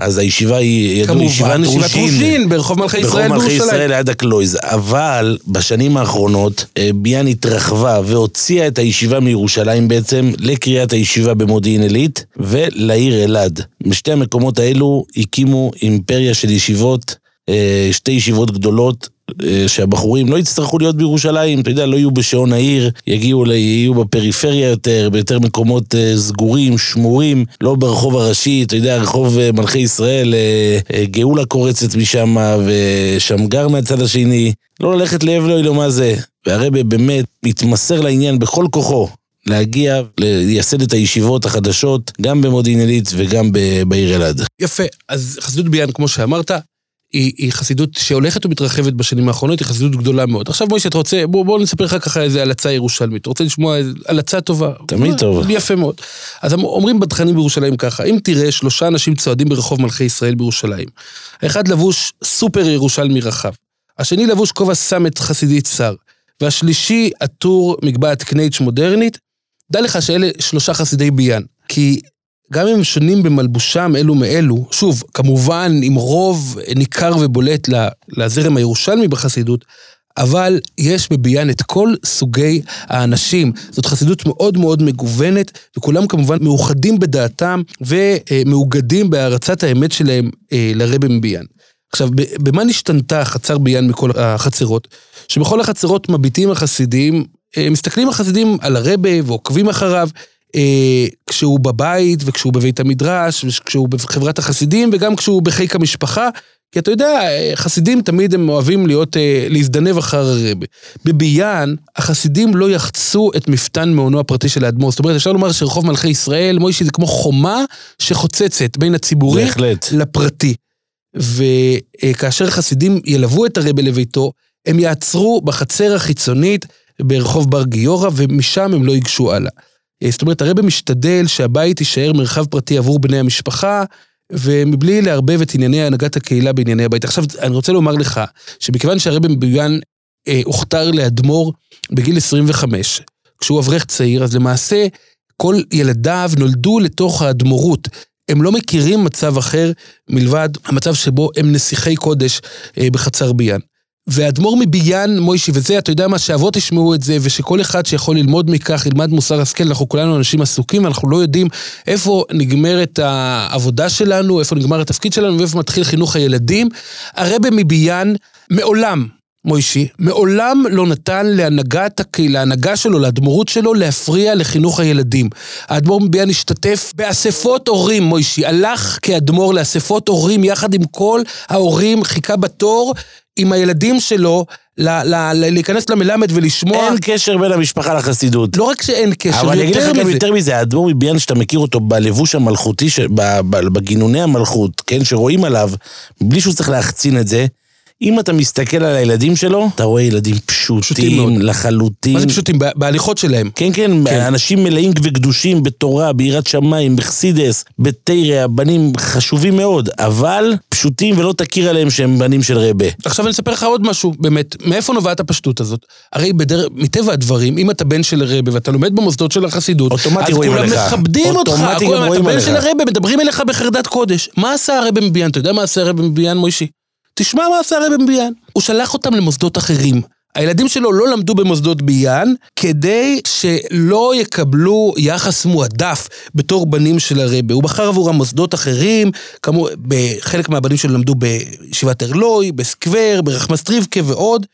אז הישיבה היא, ידעו, ישיבת רושין. כמובן, ישיבת רושין, ברחוב מלכי ישראל בירושלים. ברחוב מלכי ישראל ליד הקלויז. אבל בשנים האחרונות אה, ביאן התרחבה והוציאה את הישיבה מירושלים בעצם לקריאת הישיבה במודיעין עילית ולעיר אלעד. בשתי המקומות האלו הקימו אימפריה של ישיבות, אה, שתי ישיבות גדולות. אה, שהבחורים לא יצטרכו להיות בירושלים, אתה יודע, לא יהיו בשעון העיר, יגיעו, יהיו בפריפריה יותר, ביותר מקומות אה, סגורים, שמורים, לא ברחוב הראשי, אתה יודע, רחוב אה, מלכי ישראל, גאולה קורצת משם, ושמגר מהצד השני. לא ללכת לאב לא אלוהים מה זה. והרבה באמת מתמסר לעניין בכל כוחו. להגיע, לייסד את הישיבות החדשות, גם במודיעין עילית וגם בעיר אלעד. יפה, אז חסידות ביאן, כמו שאמרת, היא, היא חסידות שהולכת ומתרחבת בשנים האחרונות, היא חסידות גדולה מאוד. עכשיו מוישה, אתה רוצה, בוא, בוא נספר לך ככה איזה הלצה ירושלמית. אתה רוצה לשמוע הלצה טובה? תמיד טוב. יפה מאוד. אז אומרים בתכנים בירושלים ככה, אם תראה שלושה אנשים צועדים ברחוב מלכי ישראל בירושלים, האחד לבוש סופר ירושלמי רחב, השני לבוש כובע סמט חסידית שר, והשלישי עטור מגבעת קנייץ' מודרנית, דע לך שאלה שלושה חסידי ביאן. כי גם אם הם שונים במלבושם אלו מאלו, שוב, כמובן עם רוב ניכר ובולט לזרם הירושלמי בחסידות, אבל יש בביאן את כל סוגי האנשים. זאת חסידות מאוד מאוד מגוונת, וכולם כמובן מאוחדים בדעתם ומאוגדים בהערצת האמת שלהם אה, לרבי מביאן. עכשיו, במה נשתנתה חצר ביאן מכל החצרות? שבכל החצרות מביטים החסידים, אה, מסתכלים החסידים על הרבה ועוקבים אחריו, אה, כשהוא בבית וכשהוא בבית המדרש וכשהוא בחברת החסידים וגם כשהוא בחיק המשפחה, כי אתה יודע, חסידים תמיד הם אוהבים להיות, אה, להזדנב אחר הרבה. בביאן, החסידים לא יחצו את מפתן מעונו הפרטי של האדמו"ר. זאת אומרת, אפשר לומר שרחוב מלכי ישראל, מוישי זה כמו חומה שחוצצת בין הציבורי בהחלט. לפרטי. וכאשר חסידים ילוו את הרבה לביתו, הם יעצרו בחצר החיצונית ברחוב בר גיורא, ומשם הם לא ייגשו הלאה. זאת אומרת, הרבה משתדל שהבית יישאר מרחב פרטי עבור בני המשפחה, ומבלי לערבב את ענייני הנהגת הקהילה בענייני הבית. עכשיו, אני רוצה לומר לך, שמכיוון שהרבי מבויאן אה, הוכתר לאדמו"ר בגיל 25, כשהוא אברך צעיר, אז למעשה כל ילדיו נולדו לתוך האדמו"רות. הם לא מכירים מצב אחר מלבד המצב שבו הם נסיכי קודש אה, בחצר ביאן. והאדמו"ר מביאן, מוישי, וזה, אתה יודע מה, שאבות ישמעו את זה, ושכל אחד שיכול ללמוד מכך, ילמד מוסר השכל, אנחנו כולנו אנשים עסוקים, אנחנו לא יודעים איפה נגמרת העבודה שלנו, איפה נגמר התפקיד שלנו, ואיפה מתחיל חינוך הילדים. הרבי מביאן מעולם, מוישי, מעולם לא נתן להנהגת הקהילה, להנהגה שלו, לאדמו"רות שלו, להפריע לחינוך הילדים. האדמו"ר מביאן השתתף באספות הורים, מוישי, הלך כאדמו"ר לאספות הורים יחד עם כל ההורים, חיכה בתור עם הילדים שלו ל- ל- ל- להיכנס למלמד ולשמוע. אין קשר בין המשפחה לחסידות. לא רק שאין קשר, אבל אני אגיד לך יותר גם מזה. יותר מזה, האדמו"ר מביאן שאתה מכיר אותו בלבוש המלכותי, ש- בגינוני המלכות, כן, שרואים עליו, בלי שהוא צריך להחצין את זה, אם אתה מסתכל על הילדים שלו, אתה רואה ילדים פשוטים פשוטים. לחלוטין. מה זה פשוטים? בה- בהליכות שלהם. כן, כן, כן. אנשים מלאים וקדושים בתורה, ביראת שמיים, בחסידס, בתרא, בנים חשובים מאוד, אבל פשוטים ולא תכיר עליהם שהם בנים של רבה. עכשיו אני אספר לך עוד משהו, באמת, מאיפה נובעת הפשטות הזאת? הרי בדר... מטבע הדברים, אם אתה בן של הרבה ואתה לומד במוסדות של החסידות, אוטומטי רואים אז עליך. כולם מכבדים אותך, כולם- אתה בן. של הרבה, מדברים אליך בחרדת קודש. מה עשה הרבה מביאן? אתה יודע מה עשה הרבה מביאן, מוישי? תשמע מה עשה הרבה מביאן. הוא שלח אותם למוסדות אחרים. הילדים שלו לא למדו במוסדות ביאן, כדי שלא יקבלו יחס מועדף בתור בנים של הרבה. הוא בחר עבורם מוסדות אחרים, כמו, חלק מהבנים שלו למדו בישיבת ארלוי, בסקוור, ברחמס ריבקה ועוד,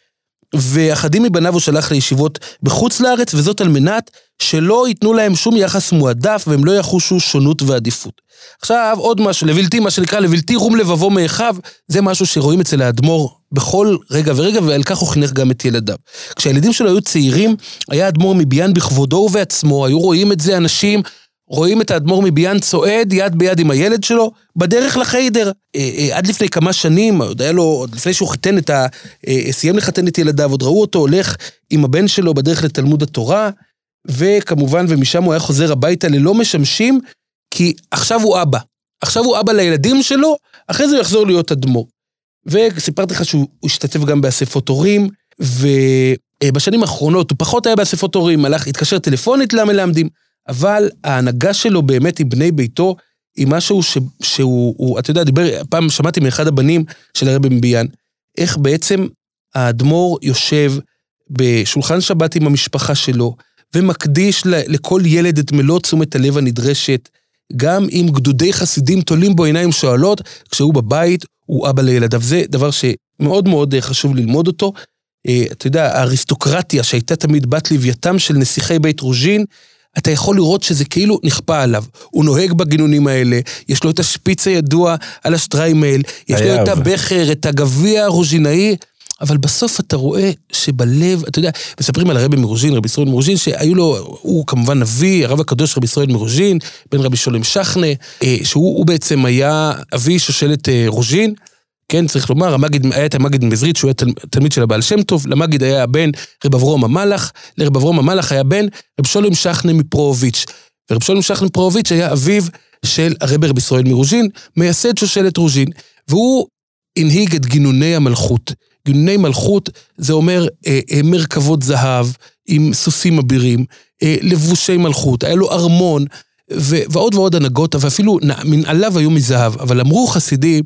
ואחדים מבניו הוא שלח לישיבות בחוץ לארץ, וזאת על מנת שלא ייתנו להם שום יחס מועדף והם לא יחושו שונות ועדיפות. עכשיו, עוד משהו, לבלתי, מה שנקרא לבלתי רום לבבו מאחיו, זה משהו שרואים אצל האדמו"ר בכל רגע ורגע, ועל כך הוא חינך גם את ילדיו. כשהילדים שלו היו צעירים, היה אדמו"ר מביאן בכבודו ובעצמו, היו רואים את זה אנשים, רואים את האדמו"ר מביאן צועד יד ביד עם הילד שלו, בדרך לחיידר. אה, אה, עד לפני כמה שנים, עוד היה לו, עוד לפני שהוא חיתן את ה... אה, סיים לחתן את ילדיו, עוד ראו אותו הולך עם הבן שלו בדרך לתלמוד התורה, וכמובן, ומשם הוא היה חוזר הביתה ללא משמשים, כי עכשיו הוא אבא. עכשיו הוא אבא לילדים שלו, אחרי זה הוא יחזור להיות אדמו"ר. וסיפרתי לך שהוא הוא השתתף גם באספות הורים, ובשנים האחרונות הוא פחות היה באספות הורים, הלך, התקשר טלפונית למלמדים, אבל ההנהגה שלו באמת עם בני ביתו, היא משהו ש, שהוא, הוא, אתה יודע, דיבר, פעם שמעתי מאחד הבנים של הרבי מביאן, איך בעצם האדמו"ר יושב בשולחן שבת עם המשפחה שלו, ומקדיש לכל ילד את מלוא תשומת הלב הנדרשת, גם אם גדודי חסידים תולים בו עיניים שואלות, כשהוא בבית, הוא אבא לילדיו. זה דבר שמאוד מאוד אה, חשוב ללמוד אותו. אה, אתה יודע, האריסטוקרטיה שהייתה תמיד בת לווייתם של נסיכי בית רוז'ין, אתה יכול לראות שזה כאילו נכפה עליו. הוא נוהג בגינונים האלה, יש לו את השפיץ הידוע על השטריימל, יש לו את. הבכר, את הגביע הרוז'ינאי, אבל בסוף אתה רואה שבלב, אתה יודע, מספרים על הרבי מרוז'ין, רבי ישראל מרוז'ין, שהיו לו, הוא כמובן אבי, הרב הקדוש רבי ישראל מרוז'ין, בן רבי שולם שחנה, אה, שהוא הוא בעצם היה אבי שושלת אה, רוז'ין. כן, צריך לומר, המגיד, היה את המגיד מזרית, שהוא היה תל, תלמיד של הבעל שם טוב, למגיד היה הבן רב אברום המלאך, לרב אברום המלאך היה בן רב שולם שחנה מפרוביץ'. ורב שולם שחנה מפרוביץ' היה אביו של הרבי רבי ישראל מרוז'ין, מייסד שושלת רוז'ין, והוא הנהיג את גינוני המלכות. גינוני מלכות זה אומר אה, אה, מרכבות זהב עם סוסים אבירים, אה, לבושי מלכות, היה לו ארמון ו- ועוד ועוד הנהגות, ואפילו מנעליו היו מזהב, אבל אמרו חסידים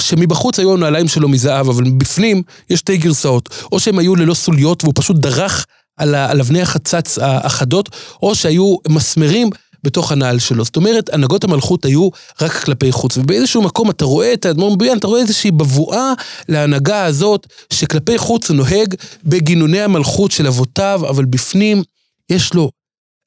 שמבחוץ היו הנעליים שלו מזהב, אבל מבפנים יש שתי גרסאות, או שהם היו ללא סוליות והוא פשוט דרך על, ה- על אבני החצץ האחדות, או שהיו מסמרים בתוך הנעל שלו. זאת אומרת, הנהגות המלכות היו רק כלפי חוץ, ובאיזשהו מקום אתה רואה את האדמו"ר מביאן, אתה רואה איזושהי בבואה להנהגה הזאת, שכלפי חוץ הוא נוהג בגינוני המלכות של אבותיו, אבל בפנים יש לו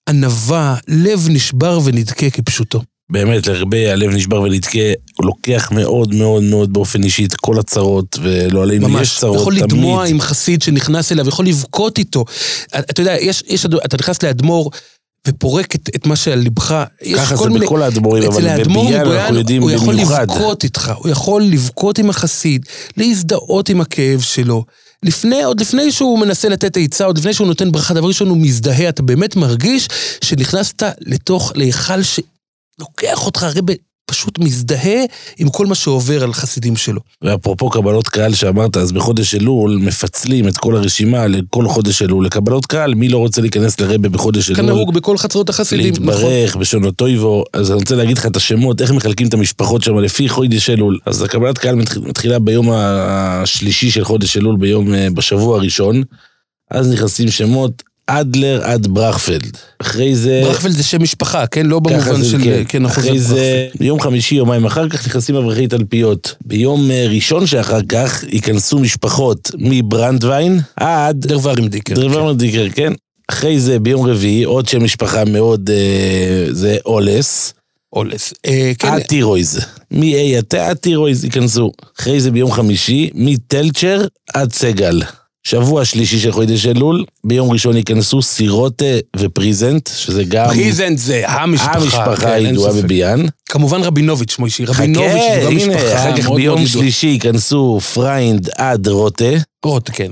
ענווה, לב נשבר ונדכה כפשוטו. באמת, להרבה הלב נשבר ונדכה. הוא לוקח מאוד מאוד מאוד באופן אישי את כל הצרות, ולא עלינו יש ממש, צרות יכול תמיד. לדמוע עם חסיד שנכנס אליו, יכול לבכות איתו. אתה יודע, יש, יש, אתה נכנס לאדמו"ר ופורק את, את מה שעל ליבך. יש ככה זה מיני- בכל האדמו"רים, אבל האדמו"ר בביאן מבויאן אנחנו יודעים הוא יכול במיוחד. לבכות איתך, הוא יכול לבכות עם החסיד, להזדהות עם הכאב שלו. לפני, עוד לפני שהוא מנסה לתת עצה, עוד לפני שהוא נותן ברכה, דבר ראשון הוא מזדהה, אתה באמת מרגיש שנכנסת לתוך, להיכל שלוקח אותך, הרי פשוט מזדהה עם כל מה שעובר על חסידים שלו. ואפרופו קבלות קהל שאמרת, אז בחודש אלול מפצלים את כל הרשימה לכל חודש אלול לקבלות קהל, מי לא רוצה להיכנס לרבה בחודש אלול? כנהוג בכל חצרות החסידים, נכון. להתברך בשונו טויבו, אז אני רוצה להגיד לך את השמות, איך מחלקים את המשפחות שם לפי חודש אלול. אז הקבלת קהל מתח- מתחילה ביום השלישי של חודש אלול, ביום, אה, בשבוע הראשון, אז נכנסים שמות אדלר עד ברכפלד. אחרי זה... ברכפלד זה שם משפחה, כן? לא במובן זה, של... כן. כן, אחרי זה זה, ביום חמישי, יומיים אחר כך, נכנסים אברכי תלפיות. ביום אה, ראשון שאחר כך, ייכנסו משפחות מברנדווין עד דרברים דיקר. דרבר דיקר, כן. אחרי זה, ביום רביעי, עוד שם משפחה מאוד, אה, זה אולס. אולס. אה, כן, עד טירויז. מ-A עד טירויז ייכנסו. אחרי זה ביום חמישי, מטלצ'ר עד סגל. שבוע שלישי של חודש אלול, ביום ראשון ייכנסו סירוטה ופריזנט, שזה גם פריזנט זה המשפחה. המשפחה כן, הידועה ספק. בביאן. כמובן רבינוביץ', מוישי. רבינוביץ' זה גם הנה, משפחה אחר כך ביום ידועה. שלישי ייכנסו פריינד עד רוטה, רוט, כן.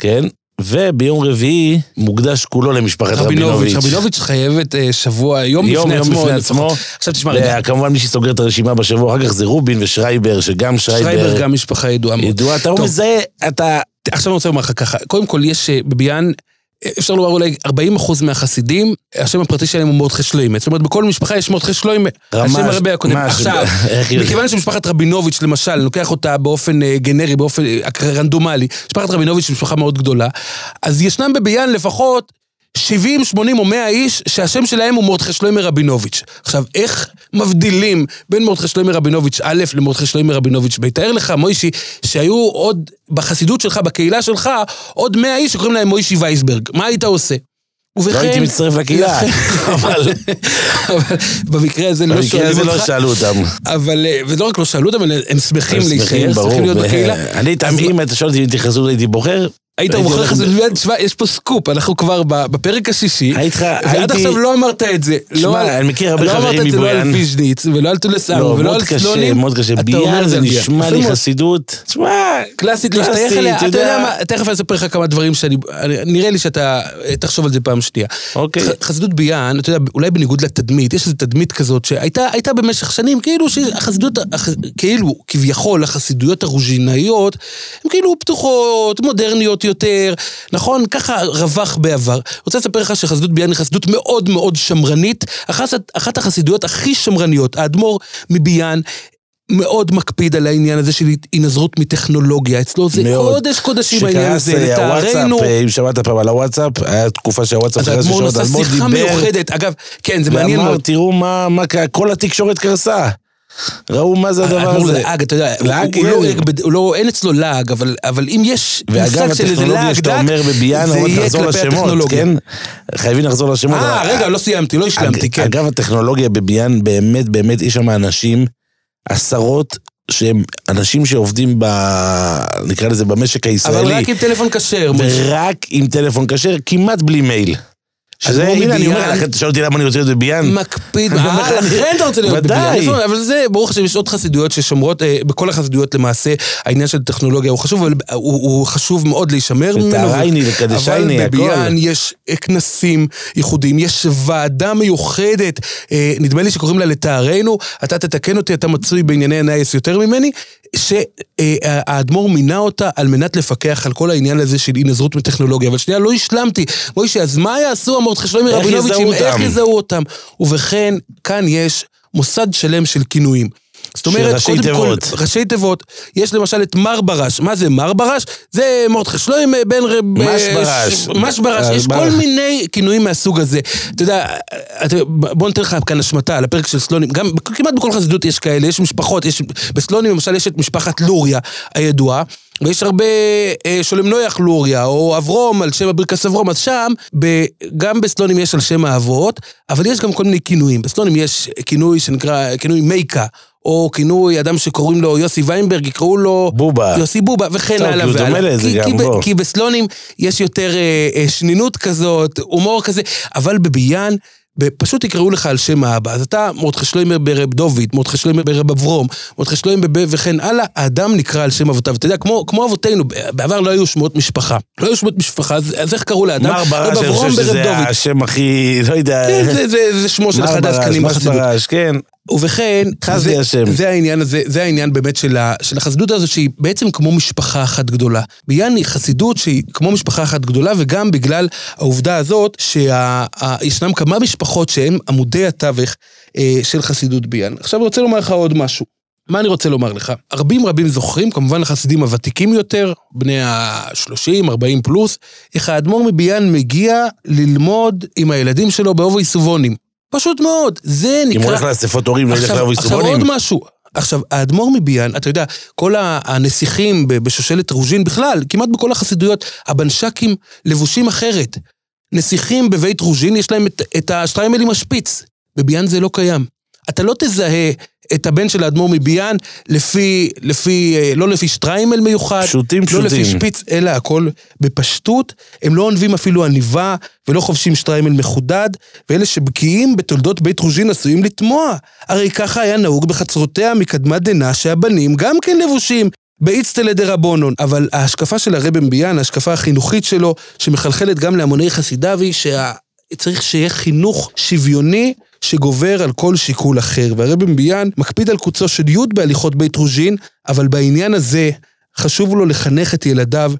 כן? וביום רביעי מוקדש כולו למשפחת רבינוביץ', רבינוביץ'. חייבת אה, שבוע, יום יום, בפני יום עצמו. בפני לפחות. עצמו. עכשיו תשמע רגע, וכמובן מי שסוגר את הרשימה בשבוע אחר כך זה רובין ושרייבר, שגם שרייבר שרייבר גם משפחה ידועה מאוד. ידוע, אתה טוב. מזהה, אתה... עכשיו אני רוצה לומר לך ככה, קודם כל יש אה, בביאן, אה, אפשר לומר אולי 40% מהחסידים, השם הפרטי שלהם הוא מרדכי שלוימה. זאת אומרת, בכל משפחה יש מרדכי שלוימה. רמ"ש, השם הרבה הקודם. עכשיו? מכיוון שמשפחת רבינוביץ', למשל, לוקח אותה באופן אה, גנרי, באופן רנדומלי, משפחת רבינוביץ' היא משפחה מאוד גדולה, אז ישנם בביאן לפחות 70, 80 או 100 איש שהשם שלהם הוא מרדכי שלוימה רבינוביץ'. עכשיו, איך מבדילים בין מרדכי שלוימה רבינוביץ' א' למרדכי שלוימה רבינוביץ' ב'? תאר לך, מוישי, שהיו עוד בחסידות שלך, בקהילה שלך, עוד 100 איש שקוראים להם מוישי וייסברג. מה היית עושה? לא ובכן... הייתי מצטרף לקהילה, אבל אבל במקרה הזה לא במקרה הזה לא אותך. שאלו אותם. אבל, אה, ולא רק לא שאלו אותם, אבל הם שמחים להישאר. שמחים להיות בקהילה. אני אם אתה שואל אותי אם חסות הייתי בוחר, היית חסידות ב- ביאן, תשמע, יש פה סקופ, אנחנו כבר בפרק השישי, לך- ועד עכשיו לא אמרת את זה. לא, תשמע, אני מכיר הרבה לא אמרת חברים את זה לא על מבויאן. ויז'ניץ, ולא על טולסאנו, לא, ולא על סלונים. מאוד קשה. ביאן את זה. נשמע לי. חסידות, תשמע, קלאסית להשתייך אליה, אתה יודע. מה, תכף אני אספר לך כמה דברים שאני, אני- נראה לי שאתה אה, תחשוב על זה פעם שנייה. אוקיי. חסידות ביאן, אתה יודע, אולי בניגוד לתדמית, יש איזו תדמית כזאת שהייתה הייתה במשך שנים, כאילו שהחסידות, הח- כאילו, כביכול, החסידויות הרוז'ינאיות, הן כאילו פתוחות, מודרניות יותר, נכון? ככה רווח בעבר. רוצה לספר לך שחסידות ביאן היא חסידות מאוד מאוד שמרנית, אחת, אחת החסידויות הכי שמרניות, האדמו"ר מביאן. מאוד מקפיד על העניין הזה של התנזרות מטכנולוגיה, אצלו זה מאוד. קודש קודשים העניין הזה, לצערנו. אה, אם שמעת פעם על הוואטסאפ, היה תקופה שהוואטסאפ אז חרס האדמו"ר נשא האדמו"ר שיחה מיוחדת, אגב, כן, זה מעניין ואמר, מאוד. תראו מה, מה כל התקשורת קרסה. ראו מה זה הדבר האדמו"ר הזה. לעג, אתה יודע, לעג, הוא- הוא לא הוא לא, אין אצלו לעג, אבל אבל אם יש מושג של איזה לעג דק, זה יהיה כלפי הטכנולוגיה. כן? חייבים לחזור לשמות. אה, רגע, לא סיימתי, לא השלמתי, כן. אגב, הטכנולוגיה בביאן, באמת, באמת, יש שם אנשים, עשרות, שהם אנשים שעובדים ב... נקרא לזה במשק הישראלי. אבל רק עם טלפון כשר. ורק עם טלפון כשר, כמעט בלי מייל. שזה, אדמו"ר הנה, אני אומר אתה שואל אותי למה אני רוצה להיות בביאן? מקפיד, אה, לכן אתה רוצה להיות ודאי. בביאן. נכון, אבל זה, ברוך השם, יש עוד חסידויות ששומרות, אה, בכל החסידויות למעשה, העניין של טכנולוגיה הוא חשוב, אבל הוא חשוב מאוד להישמר ממנו. וטהרייני וקדשייני, אבל הכל. בביאן יש כנסים ייחודיים, יש ועדה מיוחדת, אה, נדמה לי שקוראים לה לטהרנו, אתה תתקן אותי, אתה מצוי בענייני הנייס יותר ממני, שהאדמו"ר מינה אותה על מנת לפקח על כל העניין הזה של אי-נזרות מטכנולוגיה. אבל שנייה, לא השלמתי. מוישה, אז מה יעשו המרדכי שלומי רבינוביץ' איך? יזהו אותם? ובכן, כאן יש מוסד שלם של כינויים. זאת אומרת, קודם תיבות. כל, ראשי תיבות. יש למשל את מר ברש. מה זה מר ברש? זה מרדכי שלוים בן רב... מש אה, ברש. מש ברש. אה, יש כל מיני כינויים מהסוג הזה. אתה יודע, אתה- בוא ניתן לך כאן השמטה על הפרק של סלונים. גם כמעט בכל חסידות יש כאלה, יש משפחות, יש, בסלונים למשל יש את משפחת לוריה הידועה. ויש הרבה אה, שולם נויח לוריה, או אברום על שם הברכס אברום, אז שם, ב, גם בסלונים יש על שם האבות, אבל יש גם כל מיני כינויים. בסלונים יש כינוי שנקרא, כינוי מייקה. או כינוי אדם שקוראים לו יוסי ויינברג, יקראו לו... בובה. יוסי בובה, וכן טוב, הלאה והלאה. דומה לזה גם, בוא. כי בסלונים יש יותר אה, אה, שנינות כזאת, הומור כזה, אבל בביאן... פשוט יקראו לך על שם האבא. אז אתה מרדכי שלוימר ברב דוד, מרדכי שלוימר ברב אברום, מרדכי שלוימר בב וכן הלאה, האדם נקרא על שם אבותיו. אתה יודע, כמו, כמו אבותינו, בעבר לא היו שמות משפחה. לא היו שמות משפחה, אז, אז איך קראו לאדם? מר ברש, אני חושב שזה דוד. השם הכי, לא יודע... כן, זה, זה, זה שמו של מר אחד העסקנים בחסידות. ברש, כן. ובכן, חסדי זה, השם. זה העניין הזה, זה העניין באמת של, ה, של החסידות הזו, שהיא בעצם כמו משפחה אחת גדולה. ביאן היא חסידות שהיא כמו משפחה אחת גדולה, וגם בגלל העובדה הזאת שישנם כמה משפחות שהן עמודי התווך אה, של חסידות ביאן. עכשיו אני רוצה לומר לך עוד משהו. מה אני רוצה לומר לך? רבים רבים זוכרים, כמובן החסידים הוותיקים יותר, בני ה-30, 40 פלוס, איך האדמו"ר מביאן מגיע ללמוד עם הילדים שלו באובוי סובונים. פשוט מאוד, זה נקרא... אם הוא הולך לאספות הורים, לא ילך לאבוי עכשיו. עוד משהו. עכשיו, האדמו"ר מביאן, אתה יודע, כל הנסיכים בשושלת רוז'ין בכלל, כמעט בכל החסידויות, הבנשקים לבושים אחרת. נסיכים בבית רוז'ין, יש להם את, את השטריימל עם השפיץ. בביאן זה לא קיים. אתה לא תזהה את הבן של האדמו"ר מביאן לפי, לפי, אה, לא לפי שטריימל מיוחד, פשוטים לא לפי פשוטים. שפיץ, אלא הכל בפשטות. הם לא עונבים אפילו עניבה, ולא חובשים שטריימל מחודד, ואלה שבקיאים בתולדות בית רוז'ין עשויים לתמוה. הרי ככה היה נהוג בחצרותיה מקדמת דנא שהבנים גם כן לבושים. באיצטלה דה רבונון. אבל ההשקפה של הרבי מביאן, ההשקפה החינוכית שלו, שמחלחלת גם להמוני חסידיו, היא שצריך שיהיה חינוך שוויוני שגובר על כל שיקול אחר. והרבי מביאן מקפיד על קוצו של י' בהליכות בית רוז'ין, אבל בעניין הזה חשוב לו לחנך את ילדיו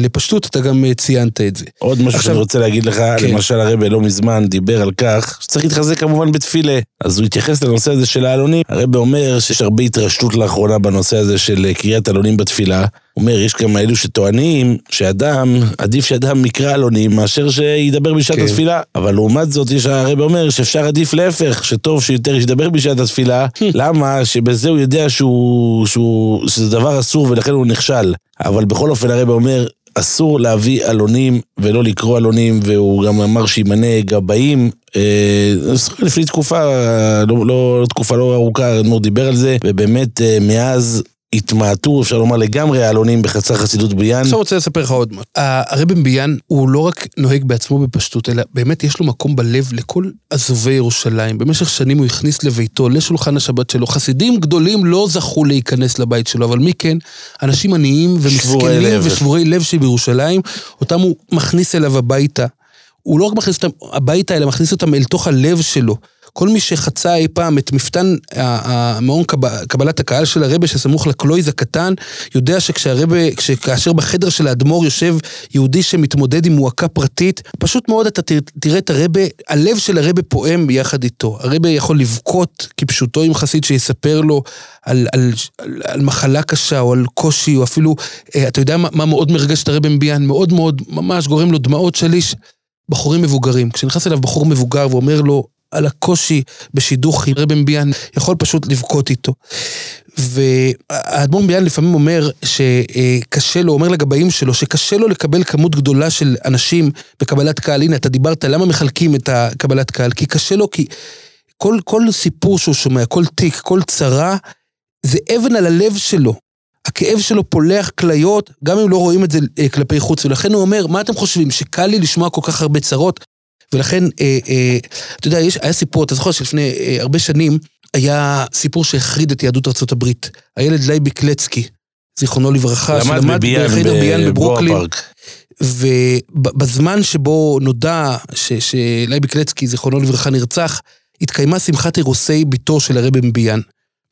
לפשטות, אתה גם אה, ציינת את זה. עוד משהו עכשיו- שאני רוצה להגיד לך, כן. למשל הרבי לא מזמן דיבר על כך שצריך להתחזק כמובן בתפילה. אז הוא התייחס לנושא הזה של העלונים. הרבי אומר שיש הרבה התרשתות לאחרונה בנושא הזה של אה, קריאת עלונים בתפילה. הוא אומר, יש גם אלו שטוענים שאדם, עדיף שאדם יקרא עלונים מאשר שידבר בשעת כן. התפילה. אבל לעומת זאת, יש הרבי אומר שאפשר עדיף להפך, שטוב שיותר ידבר בשעת התפילה. למה? שבזה הוא יודע שהוא, שהוא, שזה דבר אסור ולכן הוא נכשל. אבל בכל אופן הרבי אומר, אסור להביא עלונים ולא לקרוא עלונים, והוא גם אמר שימנה גבאים. אה, לפני תקופה, לא, לא, לא תקופה לא ארוכה, האדמו"ר דיבר על זה, ובאמת אה, מאז התמעטו, אפשר לומר לגמרי, העלונים בחצר חסידות ביאן. עכשיו רוצה לספר לך עוד משהו. הרבי מביאן הוא לא רק נוהג בעצמו בפשטות, אלא באמת יש לו מקום בלב לכל עזובי ירושלים. במשך שנים הוא הכניס לביתו, לשולחן השבת שלו. חסידים גדולים לא זכו להיכנס לבית שלו, אבל מי כן? אנשים עניים ומסכנים. ושבורי לב שבירושלים, אותם הוא מכניס אליו הביתה. הוא לא רק מכניס אותם הביתה, אלא מכניס אותם אל תוך הלב שלו. כל מי שחצה אי פעם את מפתן המעון קב- קבלת הקהל של הרבה שסמוך לקלויז הקטן, יודע שכשהרבה, כאשר בחדר של האדמו"ר יושב יהודי שמתמודד עם מועקה פרטית, פשוט מאוד אתה תראה, את הרבה, הלב של הרבה פועם ביחד איתו. הרבה יכול לבכות כפשוטו עם חסיד שיספר לו על, על, על, על מחלה קשה או על קושי, או אפילו, אה, אתה יודע מה, מה מאוד מרגש את הרבי מביאן? מאוד מאוד, ממש גורם לו דמעות שליש. בחורים מבוגרים. כשנכנס אליו בחור מבוגר ואומר לו על הקושי בשידוך עם רבי מביאן, יכול פשוט לבכות איתו. והאדמו"ר מביאן לפעמים אומר שקשה לו, אומר לגבאים שלו, שקשה לו לקבל כמות גדולה של אנשים בקבלת קהל. הנה, אתה דיברת, למה מחלקים את הקבלת קהל? כי קשה לו, כי כל, כל סיפור שהוא שומע, כל תיק, כל צרה, זה אבן על הלב שלו. הכאב שלו פולח כליות, גם אם לא רואים את זה אה, כלפי חוץ, ולכן הוא אומר, מה אתם חושבים, שקל לי לשמוע כל כך הרבה צרות? ולכן, אה, אה, אתה יודע, יש, היה סיפור, אתה זוכר שלפני אה, הרבה שנים, היה סיפור שהחריד את יהדות ארצות הברית. הילד לייבי קלצקי, זיכרונו לברכה, למד בביאן, בחדר ביאן בברוקלין. ובזמן שבו נודע שלייבי קלצקי, זיכרונו לברכה, נרצח, התקיימה שמחת אירוסי ביתו של הרבי מביאן.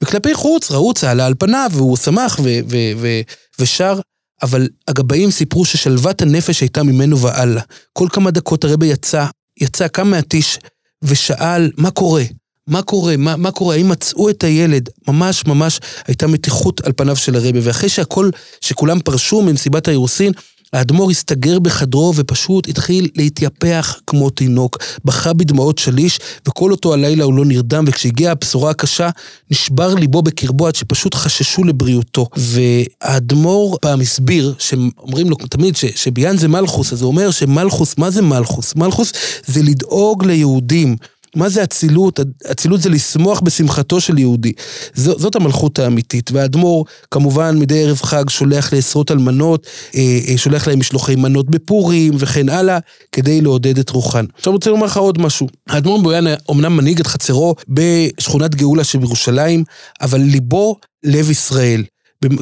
וכלפי חוץ ראו צהלה על פניו, והוא שמח ו- ו- ו- ושר, אבל הגבאים סיפרו ששלוות הנפש הייתה ממנו והלאה. כל כמה דקות הרבי יצא, יצא, קם מהטיש, ושאל, מה קורה? מה קורה? מה, מה קורה? האם מצאו את הילד? ממש ממש הייתה מתיחות על פניו של הרבי, ואחרי שהכל, שכולם פרשו ממסיבת האירוסין, האדמו"ר הסתגר בחדרו ופשוט התחיל להתייפח כמו תינוק. בכה בדמעות שליש, וכל אותו הלילה הוא לא נרדם, וכשהגיעה הבשורה הקשה, נשבר ליבו בקרבו עד שפשוט חששו לבריאותו. והאדמו"ר פעם הסביר, שאומרים לו תמיד שביאן זה מלכוס, אז הוא אומר שמלכוס, מה זה מלכוס? מלכוס זה לדאוג ליהודים. מה זה אצילות? אצילות זה לשמוח בשמחתו של יהודי. ז, זאת המלכות האמיתית. והאדמו"ר, כמובן, מדי ערב חג שולח לעשרות אלמנות, אה, אה, שולח להם משלוחי מנות בפורים וכן הלאה, כדי לעודד את רוחן. עכשיו אני רוצה לומר לך עוד משהו. האדמו"ר בויאן אומנם מנהיג את חצרו בשכונת גאולה שבירושלים, אבל ליבו לב ישראל.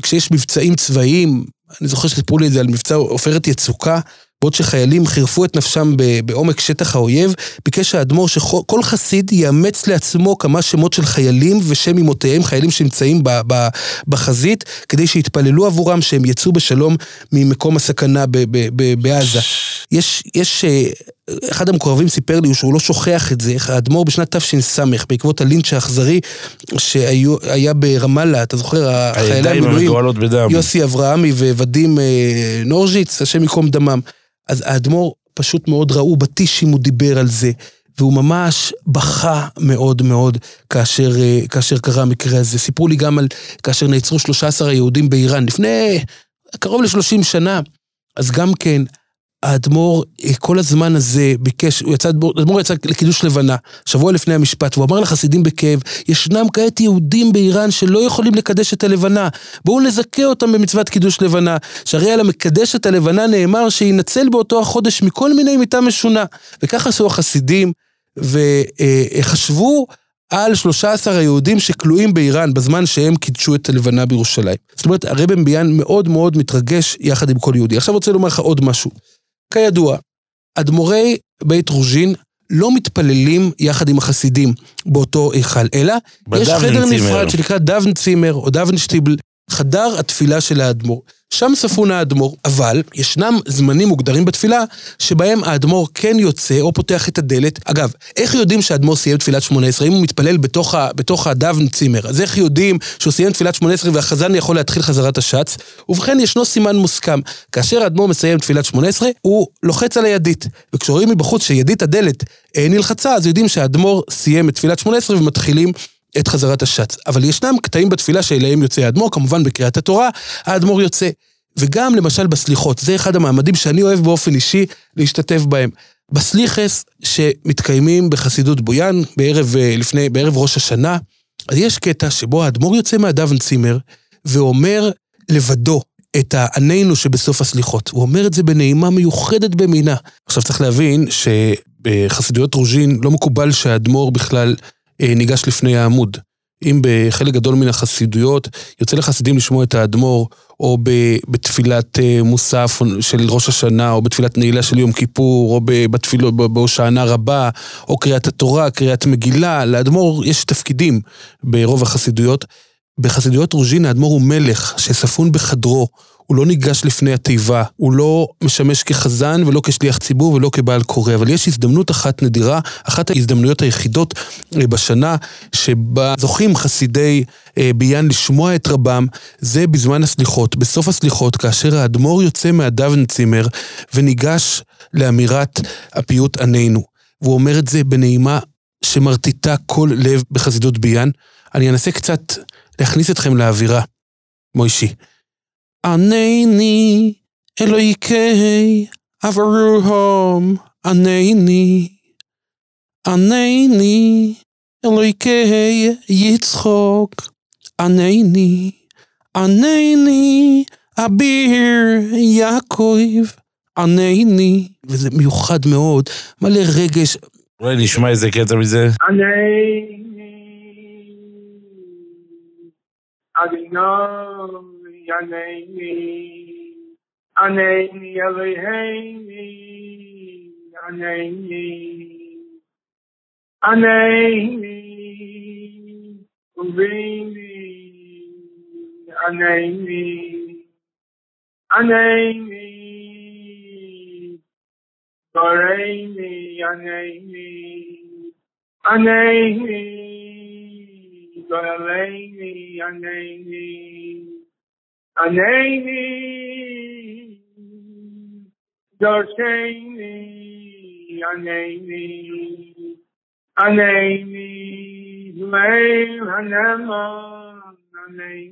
כשיש מבצעים צבאיים, אני זוכר שסיפרו לי את זה על מבצע עופרת יצוקה, בעוד שחיילים חירפו את נפשם בעומק שטח האויב, ביקש האדמו"ר שכל חסיד יאמץ לעצמו כמה שמות של חיילים ושם אמותיהם, חיילים שנמצאים בחזית, כדי שיתפללו עבורם שהם יצאו בשלום ממקום הסכנה בעזה. יש, יש, אה, אחד המקורבים סיפר לי שהוא לא שוכח את זה, איך האדמו"ר בשנת תש"ס, בעקבות הלינץ' האכזרי שהיה ברמאללה, אתה זוכר, החיילי המילואים, יוסי אברהמי ווודים אה, נורז'יץ, השם ייקום דמם. אז האדמו"ר פשוט מאוד ראו בטישים, הוא דיבר על זה, והוא ממש בכה מאוד מאוד כאשר, אה, כאשר קרה המקרה הזה. סיפרו לי גם על כאשר נעצרו 13 היהודים באיראן, לפני קרוב ל-30 שנה. אז גם כן, האדמו"ר כל הזמן הזה ביקש, הוא יצא, האדמו"ר יצא לקידוש לבנה, שבוע לפני המשפט, והוא אמר לחסידים בכאב, ישנם כעת יהודים באיראן שלא יכולים לקדש את הלבנה, בואו נזכה אותם במצוות קידוש לבנה, שהרי על המקדש את הלבנה נאמר שינצל באותו החודש מכל מיני מיתה משונה. וכך עשו החסידים, וחשבו על 13 היהודים שכלואים באיראן בזמן שהם קידשו את הלבנה בירושלים. זאת אומרת, הרב ביאן מאוד מאוד מתרגש יחד עם כל יהודי. עכשיו רוצה לומר לך עוד משהו. כידוע, אדמו"רי בית רוז'ין לא מתפללים יחד עם החסידים באותו היכל, אלא יש חדר נפרד שנקרא דוון צימר או דוון שטיבל, חדר התפילה של האדמו"ר. שם ספון האדמו"ר, אבל ישנם זמנים מוגדרים בתפילה שבהם האדמו"ר כן יוצא או פותח את הדלת. אגב, איך יודעים שהאדמו"ר סיים תפילת שמונה עשרה? אם הוא מתפלל בתוך, בתוך הדוון צימר, אז איך יודעים שהוא סיים תפילת שמונה עשרה והחזן יכול להתחיל חזרת השץ? ובכן, ישנו סימן מוסכם. כאשר האדמו"ר מסיים תפילת שמונה עשרה, הוא לוחץ על הידית. וכשרואים מבחוץ שידית הדלת אה, נלחצה, אז יודעים שהאדמו"ר סיים את תפילת שמונה עשרה ומתחילים את חזרת השץ. אבל ישנם קטעים בתפילה שאליהם יוצא האדמו"ר, כמובן בקריאת התורה, האדמו"ר יוצא. וגם למשל בסליחות, זה אחד המעמדים שאני אוהב באופן אישי להשתתף בהם. בסליחס שמתקיימים בחסידות בויאן בערב, אה, לפני, בערב ראש השנה, אז יש קטע שבו האדמו"ר יוצא מהדוון צימר ואומר לבדו את העננו שבסוף הסליחות. הוא אומר את זה בנעימה מיוחדת במינה. עכשיו צריך להבין שבחסידויות רוז'ין לא מקובל שהאדמו"ר בכלל אה, ניגש לפני העמוד. אם בחלק גדול מן החסידויות יוצא לחסידים לשמוע את האדמו"ר, או בתפילת אה, מוסף של ראש השנה, או בתפילת נעילה של יום כיפור, או בתפילות, בהושענא רבה, או קריאת התורה, קריאת מגילה, לאדמו"ר יש תפקידים ברוב החסידויות. בחסידויות רוז'ין האדמו"ר הוא מלך שספון בחדרו. הוא לא ניגש לפני התיבה, הוא לא משמש כחזן ולא כשליח ציבור ולא כבעל קורא, אבל יש הזדמנות אחת נדירה, אחת ההזדמנויות היחידות אה, בשנה, שבה זוכים חסידי אה, ביאן לשמוע את רבם, זה בזמן הסליחות. בסוף הסליחות, כאשר האדמו"ר יוצא מהדוונצימר וניגש לאמירת הפיוט עננו. והוא אומר את זה בנעימה שמרטיטה כל לב בחסידות ביאן. אני אנסה קצת להכניס אתכם לאווירה. מוישי. ענני אלוהיקי אברהם ענני. ענני אלוהיקי יצחוק ענני. ענני אביר יעקב ענני. וזה מיוחד מאוד מלא רגש. אולי נשמע איזה קטע מזה. ענני. אדינם Yaneini, Aneini Eloheini, Aneini, Aneini, Uvini, Aneini, Aneini, Doreini, Aneini, Aneini, Doreini, Aneini, ענני דורשני, ענני, ענני, ליל הנאמן, ענני,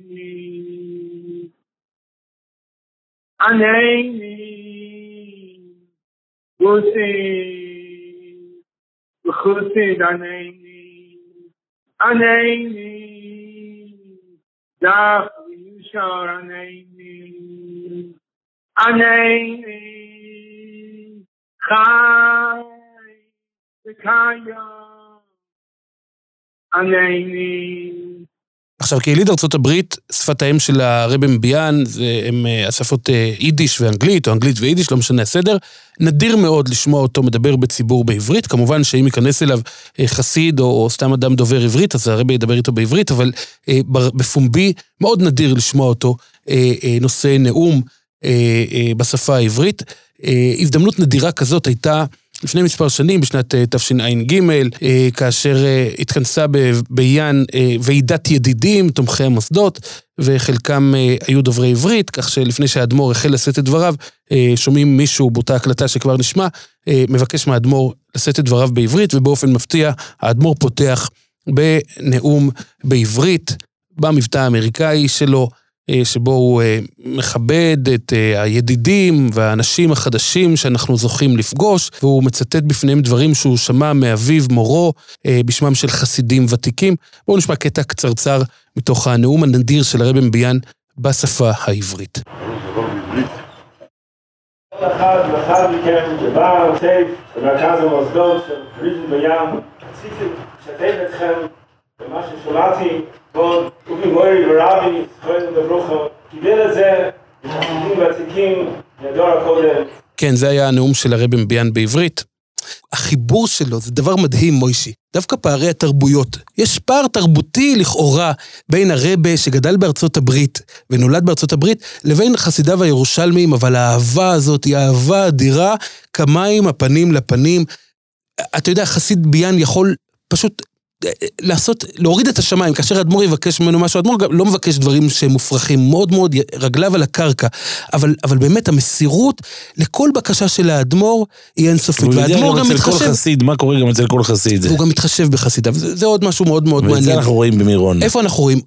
ענני, גוסי, וחוסי ענני, ענני, דף וישר ענני, ענני, חי, וקיים, ענני. עכשיו, כיליד ארצות הברית, שפת האם של הרבי מביאן זה הם אה, השפות אה, יידיש ואנגלית, או אנגלית ויידיש, לא משנה הסדר. נדיר מאוד לשמוע אותו מדבר בציבור בעברית. כמובן שאם ייכנס אליו אה, חסיד או, או סתם אדם דובר עברית, אז הרבי ידבר איתו בעברית, אבל אה, בפומבי מאוד נדיר לשמוע אותו אה, אה, נושא נאום אה, אה, בשפה העברית. אה, הזדמנות נדירה כזאת הייתה לפני מספר שנים, בשנת אה, תשע"ג, אה, כאשר אה, התכנסה ביאן ועידת ידידים, תומכי המוסדות, וחלקם היו דוברי עברית, כך שלפני שהאדמו"ר החל לשאת את דבריו, שומעים מישהו באותה הקלטה שכבר נשמע, מבקש מהאדמו"ר לשאת את דבריו בעברית, ובאופן מפתיע האדמו"ר פותח בנאום בעברית, במבטא האמריקאי שלו. אה, שבו הוא אה, מכבד את אה, הידידים והאנשים החדשים שאנחנו זוכים לפגוש, והוא מצטט בפניהם דברים שהוא שמע מאביו מורו בשמם של חסידים ותיקים. בואו נשמע קטע קצרצר מתוך הנאום הנדיר של הרבי מביאן בשפה העברית. כל אחד ואחד מכם שבא סייף במרכז המוסדות של ריזם בים, רציתי לשתף אתכם במה ששמעתי כבוד אובי מורי ורבי, זכויות וברוכו, קיבל את זה בחסידים ותיקים מהדור הקודם. כן, זה היה הנאום של הרבי מביאן בעברית. החיבור שלו זה דבר מדהים, מוישי. דווקא פערי התרבויות. יש פער תרבותי לכאורה בין הרבה שגדל בארצות הברית ונולד בארצות הברית, לבין חסידיו הירושלמיים, אבל האהבה הזאת היא אהבה אדירה, כמים הפנים לפנים. אתה יודע, חסיד ביאן יכול פשוט לעשות, להוריד את השמיים, כאשר האדמו"ר יבקש ממנו משהו, האדמו"ר לא מבקש דברים שהם מופרכים, מאוד מאוד רגליו על הקרקע, אבל, אבל באמת המסירות לכל בקשה של האדמו"ר היא אינסופית, והאדמו"ר גם מתחשב... כל חסיד, מה קורה גם אצל כל חסיד? הוא גם מתחשב בחסידיו, זה, זה עוד משהו מאוד מאוד מעניין. ואת זה אנחנו רואים במירון. איפה אנחנו רואים?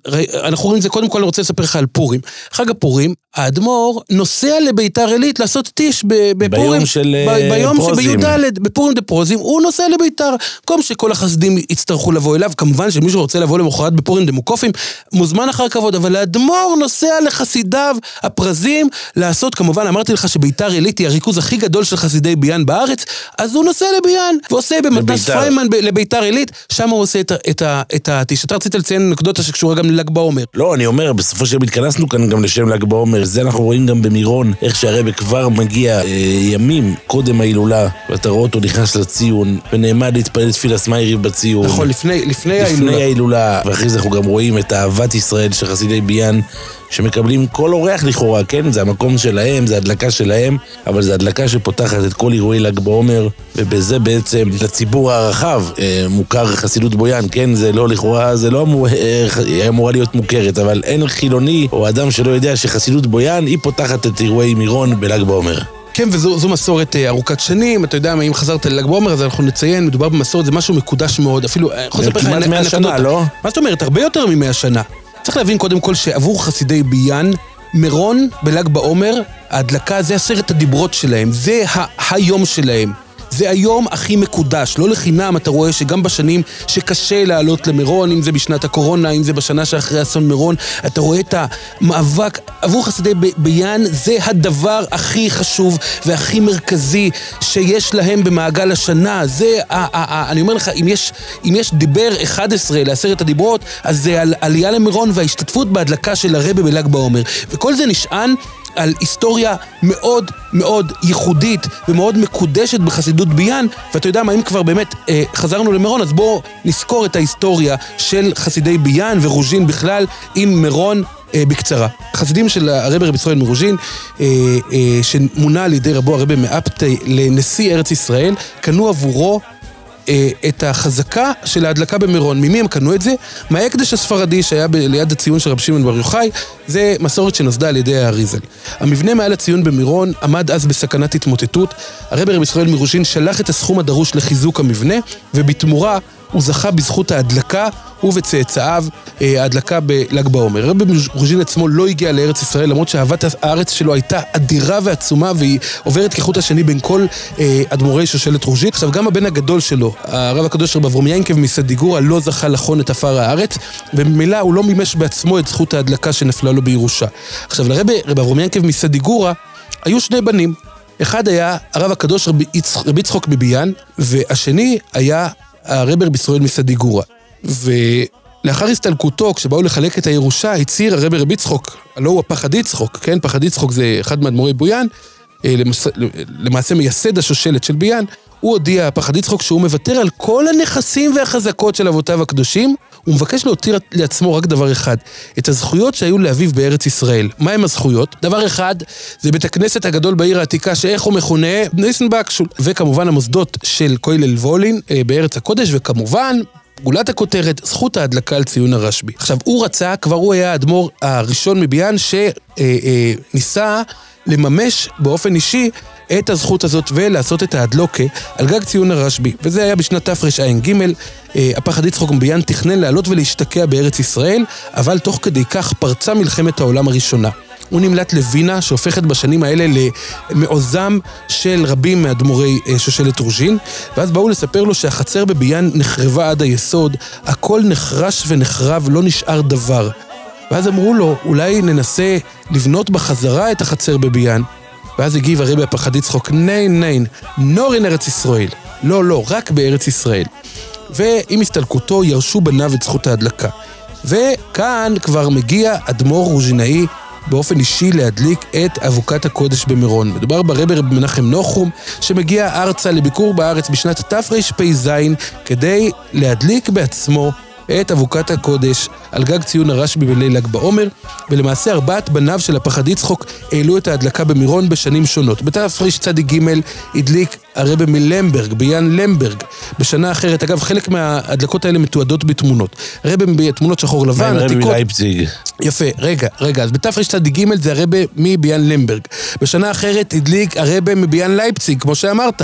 אנחנו רואים את זה, קודם כל אני רוצה לספר לך על פורים. חג הפורים, האדמו"ר נוסע לביתר עילית לעשות טיש בפורים. ביום של ביום פרוזים. ביום שבי"ד, בפורים דה פרוזים, הוא נוסע לביתר. במקום שכל החסידים יצטרכו לבוא אליו, כמובן שמי שרוצה לבוא למחרת בפורים דמוקופים, מוזמן אחר כבוד, אבל האדמו"ר נוסע לחסידיו הפרזים לעשות, כמובן, אמרתי לך שביתר עילית היא הריכוז הכי גדול של חסידי ביאן בארץ, אז הוא נוסע לביאן, ועושה במתנ"ס פריימן לביתר עילית, שם הוא עושה את הטיש. אתה רצית לציין נקודות שקשורה גם לל"ג בעומר. לא, אני אומר, בסופו של דבר התכנסנו כאן גם לשם ל"ג בעומר, זה אנחנו רואים גם במירון, איך שהרבה כבר מגיע אה, ימים קודם ההילולה, ואתה רואה אותו נכנס לציון, ונעמד להתפלל תפילת סמיירי בציון. נכון, לפני, לפני ההילולה. לפני ההילולה, ואחרי זה אנחנו גם רואים את אהבת ישראל של חסידי ביאן, שמקבלים כל אורח לכאורה, כן? זה המקום שלהם, זה הדלקה שלהם, אבל זה הדלקה שפותחת את כל אירועי ל"ג בעומר, ובזה בעצם לציבור הרחב אה, מוכר חסידות בויאן, כן? זה לא לכאורה, זה לא אמור, אה, אמורה להיות מוכרת, אבל אין חילוני או אדם שלא יודע שחסידות בויאן היא פותחת את אירועי מירון בל"ג בעומר. כן, וזו מסורת אה, ארוכת שנים, אתה יודע, אם חזרת לל"ג בעומר, אז אנחנו נציין, מדובר במסורת, זה משהו מקודש מאוד, אפילו... אה, כמעט מאה שנה, לא? מה זאת אומרת? הרבה יותר ממאה שנה. צריך להבין קודם כל שעבור חסידי ביאן, מירון בל"ג בעומר, ההדלקה זה עשרת הדיברות שלהם, זה היום שלהם. זה היום הכי מקודש. לא לחינם אתה רואה שגם בשנים שקשה לעלות למירון, אם זה בשנת הקורונה, אם זה בשנה שאחרי אסון מירון, אתה רואה את המאבק עבור חסידי ביאן, זה הדבר הכי חשוב והכי מרכזי שיש להם במעגל השנה. זה, אני אומר לך, אם יש, אם יש דיבר 11 לעשרת הדיברות, אז זה על עלייה למירון וההשתתפות בהדלקה של הרבה בל"ג בעומר. וכל זה נשען על היסטוריה מאוד מאוד ייחודית ומאוד מקודשת בחסידות ביאן, ואתה יודע מה, אם כבר באמת אה, חזרנו למירון, אז בואו נזכור את ההיסטוריה של חסידי ביאן ורוז'ין בכלל עם מירון אה, בקצרה. חסידים של הרבי רבי ישראל מרוז'ין, אה, אה, שמונה על ידי רבו הרבי מאפטי לנשיא ארץ ישראל, קנו עבורו אה, את החזקה של ההדלקה במירון. ממי הם קנו את זה? מההקדש הספרדי שהיה ב- ליד הציון של רב שמעון בר יוחאי, זה מסורת שנוסדה על ידי האריזל. המבנה מעל הציון במירון עמד אז בסכנת התמוטטות. הרב רב ישראל מרוז'ין שלח את הסכום הדרוש לחיזוק המבנה, ובתמורה הוא זכה בזכות ההדלקה, הוא וצאצאיו, אה, ההדלקה בל"ג בעומר. רבי רוז'ין עצמו לא הגיע לארץ ישראל, למרות שאהבת הארץ שלו הייתה אדירה ועצומה, והיא עוברת כחוט השני בין כל אה, אדמו"רי שושלת רוז'ין. עכשיו, גם הבן הגדול שלו, הרב הקדוש רב אברום ינקב מסדיגורה, לא זכה לחון את עפר הארץ, וממילא הוא לא מימש בעצמו את זכות ההדלקה שנפלה לו בירושה. עכשיו, לרבי רב אברום ינקב מסדיגורה, היו שני בנים. אחד היה הרב הקדוש רבי יצחוק מביאן, והשני היה הרבר בישראל מסדיגורה. ולאחר הסתלקותו, כשבאו לחלק את הירושה, הצהיר הרבר רבי יצחוק, הלא הוא הפחד יצחוק, כן? פחד יצחוק זה אחד מאדמו"רי בויאן, אה. למעשה מייסד השושלת של ביאן, הוא הודיע, פחד יצחוק, שהוא מוותר על כל הנכסים והחזקות של אבותיו הקדושים, הוא מבקש להותיר לעצמו רק דבר אחד, את הזכויות שהיו לאביו בארץ ישראל. מהם הזכויות? דבר אחד, זה בית הכנסת הגדול בעיר העתיקה, שאיך הוא מכונה? ניסנבקשול. וכמובן המוסדות של כולל וולין אה, בארץ הקודש, וכמובן, גולת הכותרת, זכות ההדלקה על ציון הרשב"י. עכשיו, הוא רצה, כבר הוא היה האדמו"ר הראשון מביאן שניסה לממש באופן אישי את הזכות הזאת ולעשות את ההדלוקה על גג ציון הרשב"י. וזה היה בשנת תרע"ג. אה, הפחד יצחוק מביאן תכנן לעלות ולהשתקע בארץ ישראל, אבל תוך כדי כך פרצה מלחמת העולם הראשונה. הוא נמלט לווינה, שהופכת בשנים האלה למעוזם של רבים מאדמו"רי אה, שושלת רוז'ין, ואז באו לספר לו שהחצר בביאן נחרבה עד היסוד, הכל נחרש ונחרב, לא נשאר דבר. ואז אמרו לו, אולי ננסה לבנות בחזרה את החצר בביאן. ואז הגיב הרבי הפחד יצחוק, ניין ניין, נור אין ארץ ישראל. לא, לא, רק בארץ ישראל. ועם הסתלקותו ירשו בניו את זכות ההדלקה. וכאן כבר מגיע אדמו"ר רוז'ינאי באופן אישי להדליק את אבוקת הקודש במירון. מדובר ברבי רבי מנחם נוחום, שמגיע ארצה לביקור בארץ בשנת תרפ"ז כדי להדליק בעצמו את אבוקת הקודש על גג ציון הרשב"י בליל ל"ג בעומר, ולמעשה ארבעת בניו של הפחד יצחוק העלו את ההדלקה במירון בשנים שונות. בתרצ"ג הדליק הרבי מלמברג, ביאן למברג, בשנה אחרת. אגב, חלק מההדלקות האלה מתועדות בתמונות. רבי בתמונות שחור לבן, עתיקות. מלייפציג. יפה, רגע, רגע, אז בתרצ"ג זה הרבי מביאן למברג. בשנה אחרת הדליק הרבי מביאן לייפציג, כמו שאמרת.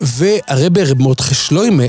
והרבי רב מרדכי שלוימה,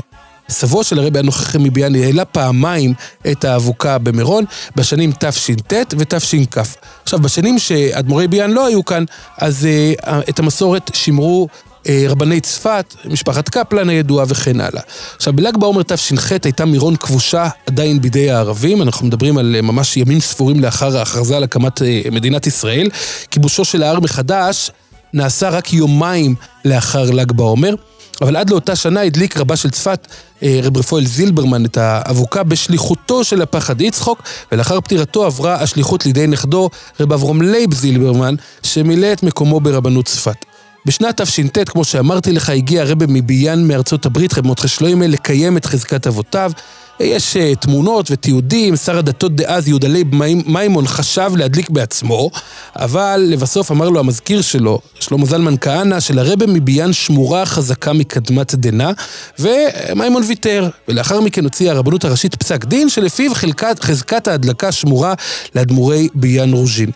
סבו של הרבי הנוכחי מביאן, העלה פעמיים את האבוקה במירון, בשנים תש"ט ותש"כ. עכשיו, בשנים שאדמו"רי ביאן לא היו כאן, אז uh, את המסורת שימרו uh, רבני צפת, משפחת קפלן הידועה וכן הלאה. עכשיו, בל"ג בעומר תש"ח הייתה מירון כבושה עדיין בידי הערבים, אנחנו מדברים על uh, ממש ימים ספורים לאחר ההכרזה על הקמת uh, מדינת ישראל. כיבושו של ההר מחדש נעשה רק יומיים לאחר ל"ג בעומר. אבל עד לאותה שנה הדליק רבה של צפת, אה, רב רפואל זילברמן, את האבוקה בשליחותו של הפחד יצחוק, ולאחר פטירתו עברה השליחות לידי נכדו, רב אברום לייב זילברמן, שמילא את מקומו ברבנות צפת. בשנת תש"ט, כמו שאמרתי לך, הגיע הרבי מביאן מארצות הברית, רב מוטכה שלוימה, לקיים את חזקת אבותיו. יש אה, תמונות ותיעודים, שר הדתות דאז, יהודה לייב מימון, חשב להדליק בעצמו, אבל לבסוף אמר לו המזכיר שלו, שלמה זלמן כהנא, שלרבי מביאן שמורה חזקה מקדמת דנא, ומימון ויתר. ולאחר מכן הוציאה הרבנות הראשית פסק דין, שלפיו חלקת, חזקת ההדלקה שמורה לאדמו"רי ביאן רוז'ין.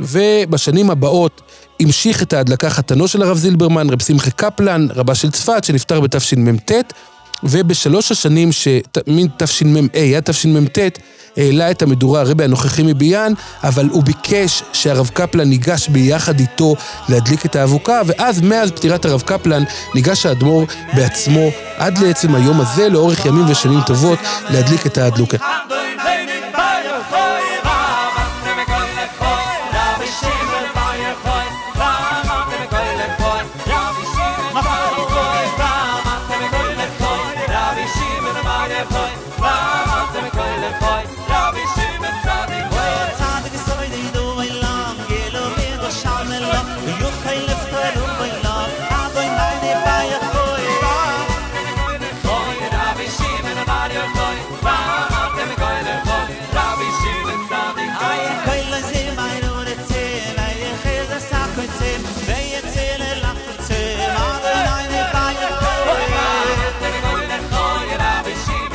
ובשנים הבאות המשיך את ההדלקה חתנו של הרב זילברמן, רב שמחה קפלן, רבה של צפת, שנפטר בתשמ"ט, ובשלוש השנים מתשמ"ה עד תשמ"ט העלה את המדורה הרבי הנוכחי מביאן, אבל הוא ביקש שהרב קפלן ניגש ביחד איתו להדליק את האבוקה, ואז מאז פטירת הרב קפלן ניגש האדמו"ר בעצמו עד לעצם היום הזה, לאורך ימים ושנים טובות, להדליק את ההדלוקה.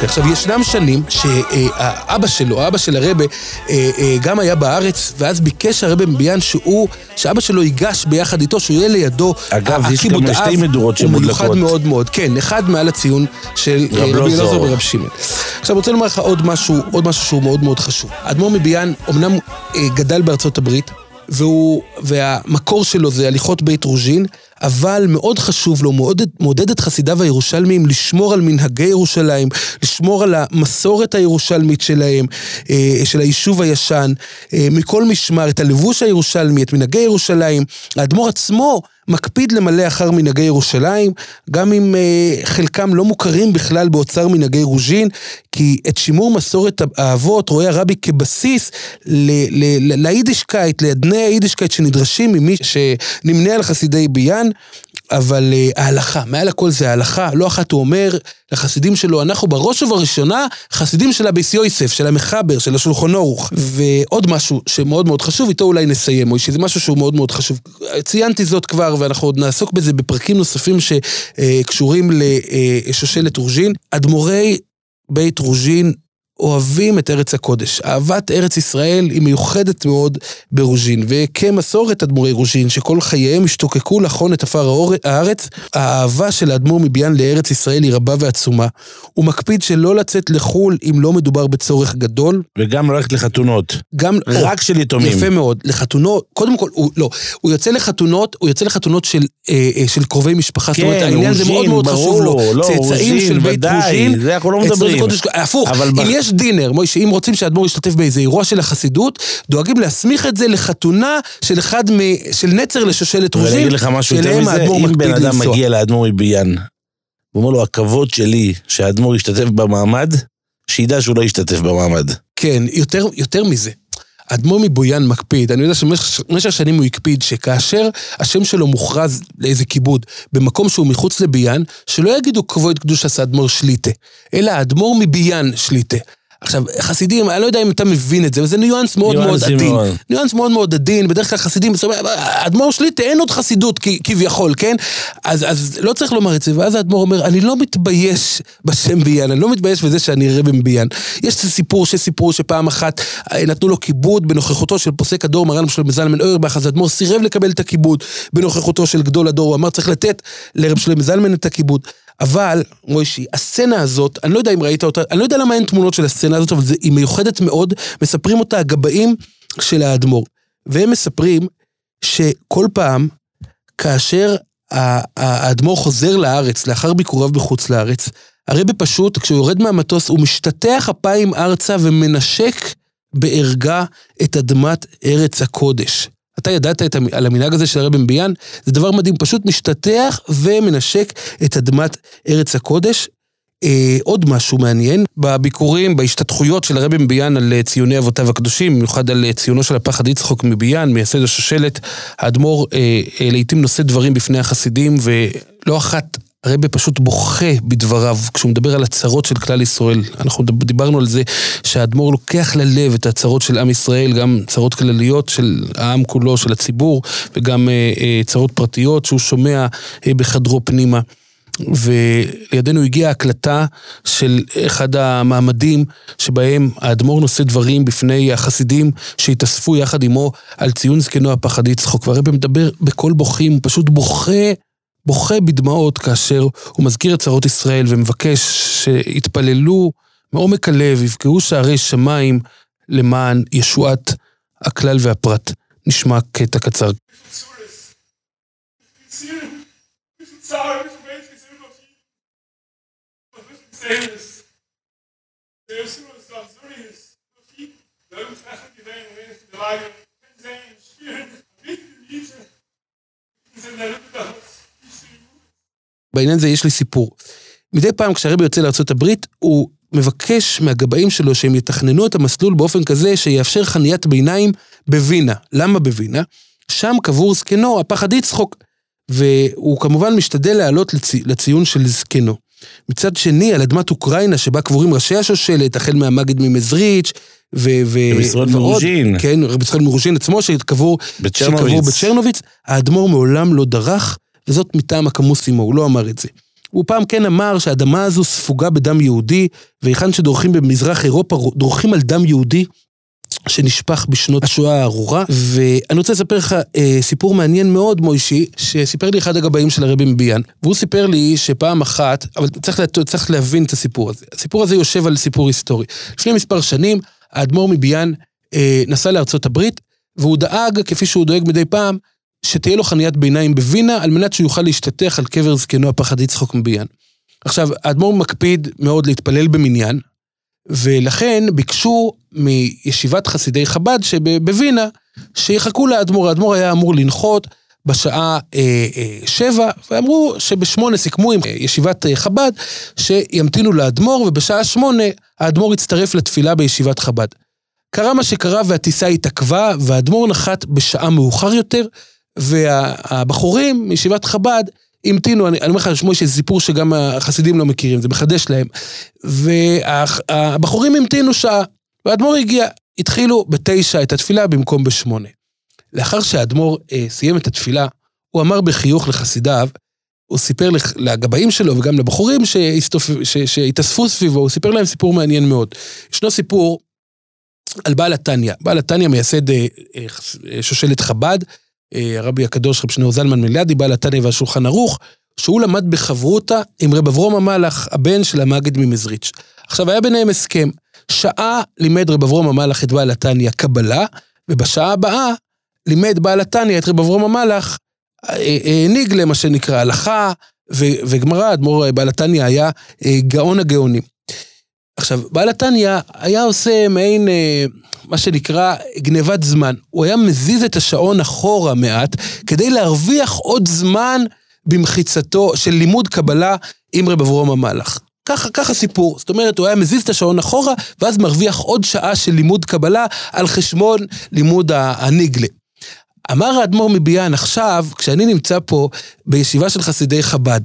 עכשיו, ישנם שנים שהאבא שלו, האבא של הרבה, אה, אה, גם היה בארץ, ואז ביקש הרבה מביאן שהוא, שאבא שלו ייגש ביחד איתו, שהוא יהיה לידו. אגב, יש גם שתי מדורות הוא מיוחד שמודלקות. מאוד מאוד, כן, אחד מעל הציון של אה, רב רבי אלעזר. ורב שמעון. עכשיו, אני רוצה לומר לך עוד משהו, עוד משהו שהוא מאוד מאוד חשוב. האדמו"ר מביאן אמנם גדל בארצות הברית, והוא, והמקור שלו זה הליכות בית רוז'ין, אבל מאוד חשוב לו, מעודד, מעודד את חסידיו הירושלמיים לשמור על מנהגי ירושלים, לשמור על המסורת הירושלמית שלהם, אה, של היישוב הישן, אה, מכל משמר, את הלבוש הירושלמי, את מנהגי ירושלים. האדמו"ר עצמו מקפיד למלא אחר מנהגי ירושלים, גם אם אה, חלקם לא מוכרים בכלל באוצר מנהגי רוז'ין, כי את שימור מסורת האבות רואה הרבי כבסיס ליידישקייט, לאדני היידישקייט שנדרשים ממי שנמנה על חסידי ביאן. אבל uh, ההלכה, מעל הכל זה ההלכה, לא אחת הוא אומר לחסידים שלו, אנחנו בראש ובראשונה חסידים של הביס יוסף, של המחבר, של השולחון אורוך. ועוד משהו שמאוד מאוד חשוב, איתו אולי נסיים, מוישי, זה משהו שהוא מאוד מאוד חשוב. ציינתי זאת כבר, ואנחנו עוד נעסוק בזה בפרקים נוספים שקשורים לשושלת רוז'ין. אדמו"רי בית רוז'ין אוהבים את ארץ הקודש. אהבת ארץ ישראל היא מיוחדת מאוד ברוז'ין, וכמסורת אדמו"רי רוז'ין, שכל חייהם השתוקקו לחון את עפר הארץ, האהבה של האדמו"ר מביאן לארץ ישראל היא רבה ועצומה. הוא מקפיד שלא לצאת לחו"ל אם לא מדובר בצורך גדול. וגם ללכת לחתונות. גם... רק של יתומים. יפה מאוד. לחתונות, קודם כל, הוא, לא, הוא יוצא לחתונות, הוא יוצא לחתונות של, אה, אה, של קרובי משפחה. זאת אומרת, כן, העניין זה מאוד רוז'ין, מאוד חשוב לו. ברור, לא, צאצאים רוז'ין, של בית ודאי, רוז'ין. זה אנחנו לא מדברים. הפוך, אם בח- יש דינר, מוישה, אם רוצים שהאדמו"ר ישתתף באיזה אירוע של החסידות, דואגים להסמיך את זה לחתונה של אחד מ... של נצר לשושלת רוז'ין, ואני אגיד לך משהו יותר מזה, האדמו"ר אם בן אדם. מגיע לאדמו"ר מביאן, הוא אומר לו, הכבוד שלי שהאדמו"ר ישתתף במעמד, שידע שהוא לא ישתתף במעמד. כן, יותר, יותר מזה. האדמו"ר מבויאן מקפיד, אני יודע שבמשך במשך שנים הוא הקפיד שכאשר השם שלו מוכרז לאיזה כיבוד במקום שהוא מחוץ לביאן, שלא יגידו כבוד קדושת האדמו"ר שליטה, אלא האדמו"ר מביאן שליטה. עכשיו, חסידים, אני לא יודע אם אתה מבין את זה, אבל זה ניואנס מאוד מאוד עדין. מאוד. ניואנס מאוד מאוד עדין, בדרך כלל חסידים, האדמו"ר שליטה אין עוד חסידות כביכול, כן? אז, אז לא צריך לומר את זה, ואז האדמו"ר אומר, אני לא מתבייש בשם ביאן, אני לא מתבייש בזה שאני רבי מביאן. יש סיפור שסיפרו שפעם אחת אה, נתנו לו כיבוד בנוכחותו של פוסק הדור מרן שלמה זלמן אוירבך, אז האדמו"ר סירב לקבל את הכיבוד בנוכחותו של גדול הדור, הוא אמר צריך לתת לרב שלמה זלמן את הכיבוד. אבל, מוישי, הסצנה הזאת, אני לא יודע אם ראית אותה, אני לא יודע למה אין תמונות של הסצנה הזאת, אבל זה, היא מיוחדת מאוד, מספרים אותה הגבאים של האדמו"ר. והם מספרים שכל פעם, כאשר האדמו"ר חוזר לארץ, לאחר ביקוריו בחוץ לארץ, הרבי פשוט, כשהוא יורד מהמטוס, הוא משתטח אפיים ארצה ומנשק בערגה את אדמת ארץ הקודש. אתה ידעת את, על המנהג הזה של הרבי מביאן? זה דבר מדהים, פשוט משתטח ומנשק את אדמת ארץ הקודש. אה, עוד משהו מעניין, בביקורים, בהשתתחויות של הרבי מביאן על אה, ציוני אבותיו הקדושים, במיוחד על אה, ציונו של הפחד יצחוק מביאן, מייסד השושלת, האדמו"ר אה, אה, לעיתים נושא דברים בפני החסידים, ולא אחת הרבי פשוט בוכה בדבריו כשהוא מדבר על הצרות של כלל ישראל. אנחנו דיברנו על זה שהאדמו"ר לוקח ללב את הצרות של עם ישראל, גם צרות כלליות של העם כולו, של הציבור, וגם אה, אה, צרות פרטיות שהוא שומע אה, בחדרו פנימה. ולידינו הגיעה הקלטה של אחד המעמדים שבהם האדמו"ר נושא דברים בפני החסידים שהתאספו יחד עמו על ציון זקנו הפחד יצחוק. והרבי מדבר בקול בוכים, פשוט בוכה, בוכה בדמעות כאשר הוא מזכיר את צרות ישראל ומבקש שיתפללו מעומק הלב, יבקעו שערי שמיים למען ישועת הכלל והפרט. נשמע קטע קצר. Menschen sind בעניין זה יש לי סיפור. מדי פעם כשהרבי יוצא לארה"ב, הוא מבקש מהגבאים שלו שהם יתכננו את המסלול באופן כזה שיאפשר חניית ביניים בווינה. למה בווינה? שם קבור זקנו, הפחד יצחוק. והוא כמובן משתדל לעלות לצי, לציון של זקנו. מצד שני, על אדמת אוקראינה, שבה קבורים ראשי השושלת, החל מהמגד ממזריץ', ו... ו רבי ישראל מרוז'ין. כן, רבי ישראל מרוז'ין עצמו, שקבור בצ'רנוביץ. שקבור בצ'רנוביץ, האדמו"ר מעולם לא דרך, וזאת מטעם הקמוס עמו, הוא לא אמר את זה. הוא פעם כן אמר שהאדמה הזו ספוגה בדם יהודי, והיכן שדורכים במזרח אירופה, דורכים על דם יהודי. שנשפך בשנות השואה הארורה, ואני רוצה לספר לך אה, סיפור מעניין מאוד, מוישי, שסיפר לי אחד הגבאים של הרבי מביאן, והוא סיפר לי שפעם אחת, אבל צריך, לה, צריך להבין את הסיפור הזה. הסיפור הזה יושב על סיפור היסטורי. לפני מספר שנים, האדמו"ר מביאן אה, נסע לארצות הברית, והוא דאג, כפי שהוא דואג מדי פעם, שתהיה לו חניית ביניים בווינה, על מנת שהוא יוכל להשתטח על קבר זקנו הפחד יצחוק מביאן. עכשיו, האדמו"ר מקפיד מאוד להתפלל במניין, ולכן ביקשו מישיבת חסידי חב"ד שבווינה, שיחכו לאדמו"ר. האדמו"ר היה אמור לנחות בשעה אה, אה, שבע, ואמרו שבשמונה סיכמו עם אה, ישיבת אה, חב"ד שימתינו לאדמו"ר, ובשעה שמונה האדמו"ר יצטרף לתפילה בישיבת חב"ד. קרה מה שקרה והטיסה התעכבה, והאדמו"ר נחת בשעה מאוחר יותר, והבחורים מישיבת חב"ד המתינו, אני אומר לך, שמוע שזה סיפור שגם החסידים לא מכירים, זה מחדש להם. והבחורים המתינו שעה, והאדמו"ר הגיע, התחילו בתשע את התפילה במקום בשמונה. לאחר שהאדמו"ר אה, סיים את התפילה, הוא אמר בחיוך לחסידיו, הוא סיפר לגבאים שלו וגם לבחורים שהתאספו סביבו, הוא סיפר להם סיפור מעניין מאוד. ישנו סיפור על בעל התניא. בעל התניא מייסד אה, אה, שושלת חב"ד, אה, הרבי הקדוש רב שניאור זלמן מליאדי, בעל התניא והשולחן ערוך, שהוא למד בחברותה עם רב אברום המלאך, הבן של המגד ממזריץ'. עכשיו, היה ביניהם הסכם. שעה לימד רב אברום המלאך את בעל התניא קבלה, ובשעה הבאה לימד בעל התניא את רב אברום המלאך, העניג למה שנקרא הלכה וגמרא, אדמו"ר בעל התניא היה גאון הגאונים. עכשיו, בעל התניא היה עושה מעין, אה, מה שנקרא, גנבת זמן. הוא היה מזיז את השעון אחורה מעט, כדי להרוויח עוד זמן במחיצתו של לימוד קבלה עם רב אברום המלאך. ככה, ככה סיפור. זאת אומרת, הוא היה מזיז את השעון אחורה, ואז מרוויח עוד שעה של לימוד קבלה על חשבון לימוד הניגלה. אמר האדמו"ר מביאן, עכשיו, כשאני נמצא פה בישיבה של חסידי חב"ד,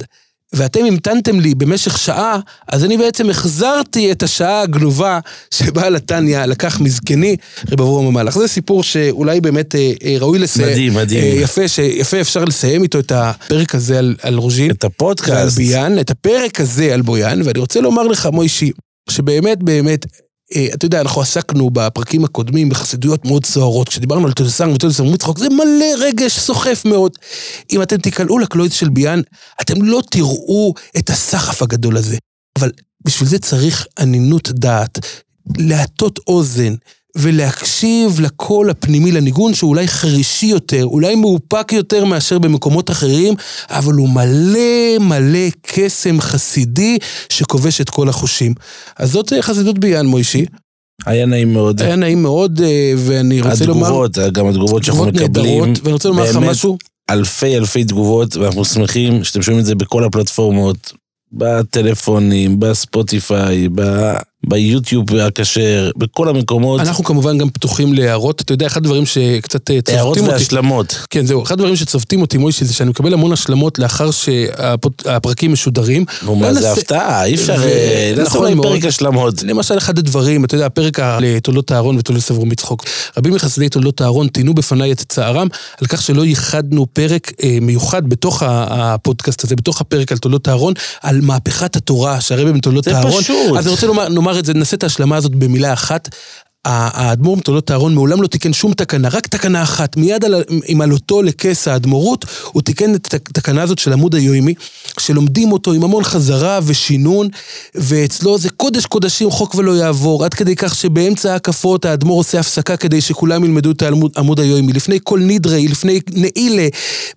ואתם המתנתם לי במשך שעה, אז אני בעצם החזרתי את השעה הגנובה שבעל התניא לקח מזקני רב אברום המלאך. זה סיפור שאולי באמת אה, אה, ראוי לסיים. מדהים, מדהים. אה, יפה, שיפה אפשר לסיים איתו את הפרק הזה על, על רוז'ין. את הפודקאסט. ועל ביאן, את הפרק הזה על בויאן, ואני רוצה לומר לך, מוישי, שבאמת, באמת, אתה יודע, אנחנו עסקנו בפרקים הקודמים בחסידויות מאוד סוערות. כשדיברנו על תולסן ותולסן ומצחוק, זה מלא רגש סוחף מאוד. אם אתם תיקלעו לקלויד של ביאן, אתם לא תראו את הסחף הגדול הזה. אבל בשביל זה צריך אנינות דעת, להטות אוזן, ולהקשיב לקול הפנימי לניגון שהוא אולי חרישי יותר, אולי מאופק יותר מאשר במקומות אחרים, אבל הוא מלא מלא קסם חסידי שכובש את כל החושים. אז זאת אה, חסידות ביאן, מוישי. היה נעים מאוד. היה נעים מאוד, אה, ואני רוצה לומר... התגובות, גם התגובות שאנחנו מקבלים. נהדרות, ואני רוצה לומר לך משהו. אלפי אלפי תגובות, ואנחנו שמחים שאתם שומעים את זה בכל הפלטפורמות, בטלפונים, בספוטיפיי, ב... ביוטיוב הכשר, בכל המקומות. אנחנו כמובן גם פתוחים להערות, אתה יודע, אחד הדברים שקצת אה, צובטים אותי... הערות והשלמות. כן, זהו, אחד הדברים שצובטים אותי, מוישי, זה שאני מקבל המון השלמות לאחר שהפרקים משודרים. נו, מה זה הפתעה, אי אפשר אה, להם פרק השלמות. למשל, אחד הדברים, אתה יודע, הפרק לתולדות אהרון ותולדות סברו מצחוק. רבים מחסידי תולדות אהרון תינו בפניי את צערם על כך שלא ייחדנו פרק אה, מיוחד בתוך הפודקאסט הזה, בתוך הפרק על תולדות אהרון, על מהפכת התורה שהרבי בתולדות אהרון. זה פשוט. אז אני רוצה לומר, נאמר את זה, נעשה את ההשלמה הזאת במילה אחת. האדמו"ר מתולדות אהרון מעולם לא תיקן שום תקנה, רק תקנה אחת. מיד על, עם עלותו לכס האדמו"רות, הוא תיקן את התקנה הזאת של עמוד היומי, שלומדים אותו עם המון חזרה ושינון, ואצלו זה קודש קודשים חוק ולא יעבור, עד כדי כך שבאמצע ההקפות האדמו"ר עושה הפסקה כדי שכולם ילמדו את עמוד היומי. לפני כל נדרי, לפני נעילה,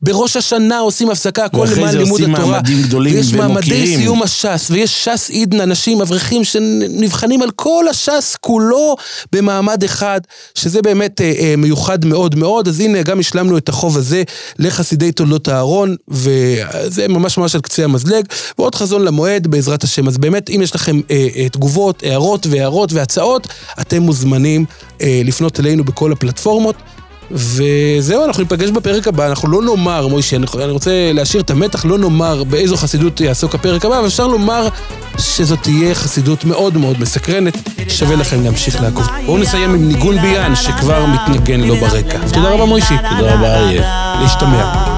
בראש השנה עושים הפסקה, הכל למען לימוד התורה. ואחרי זה עושים מעמדים גדולים ויש מעמדי סיום הש"ס, ויש ש"ס עידן, אנשים, אברכים שנבחנים על כל הש"ס כולו. במעמד אחד, שזה באמת אה, אה, מיוחד מאוד מאוד. אז הנה, גם השלמנו את החוב הזה לחסידי תולדות אהרון, וזה ממש ממש על קצה המזלג. ועוד חזון למועד, בעזרת השם. אז באמת, אם יש לכם אה, אה, תגובות, הערות והערות והצעות, אתם מוזמנים אה, לפנות אלינו בכל הפלטפורמות. וזהו, אנחנו ניפגש בפרק הבא, אנחנו לא נאמר, מוישה, אני רוצה להשאיר את המתח, לא נאמר באיזו חסידות יעסוק הפרק הבא, אבל אפשר לומר שזאת תהיה חסידות מאוד מאוד מסקרנת, שווה לכם להמשיך לעקוב. בואו נסיים עם ניגון ביאן שכבר מתנגן לו ברקע. תודה רבה מוישי. תודה רבה אריה. להשתמע.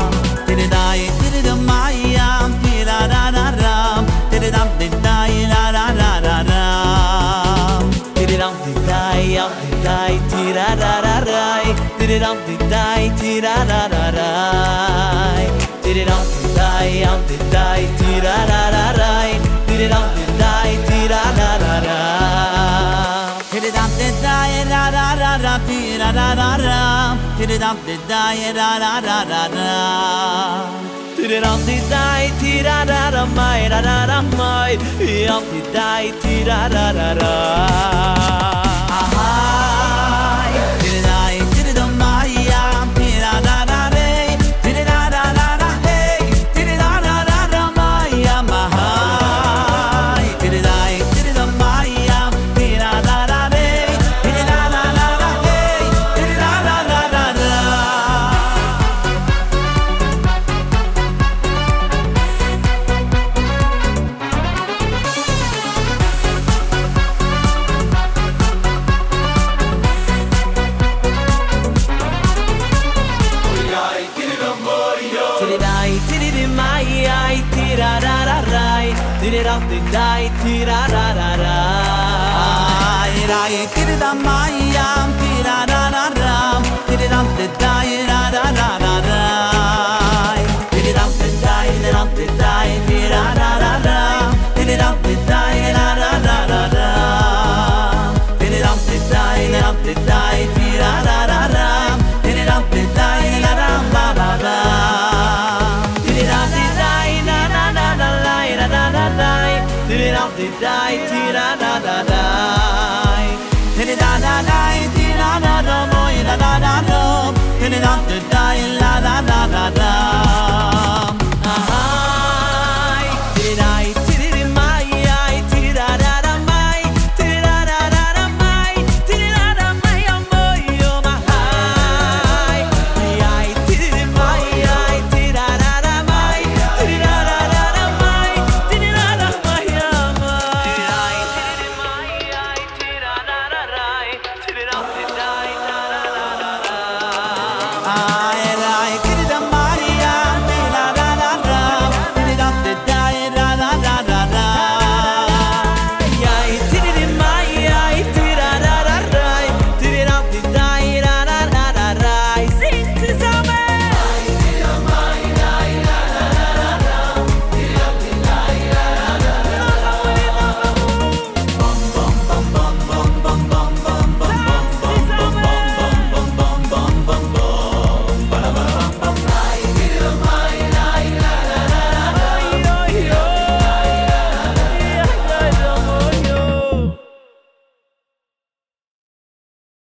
da da da ra ra ra ra ra. Ti di da di da ti ra ra ra mai ra ra ra mai. Ti di da ti ra ra ra ra.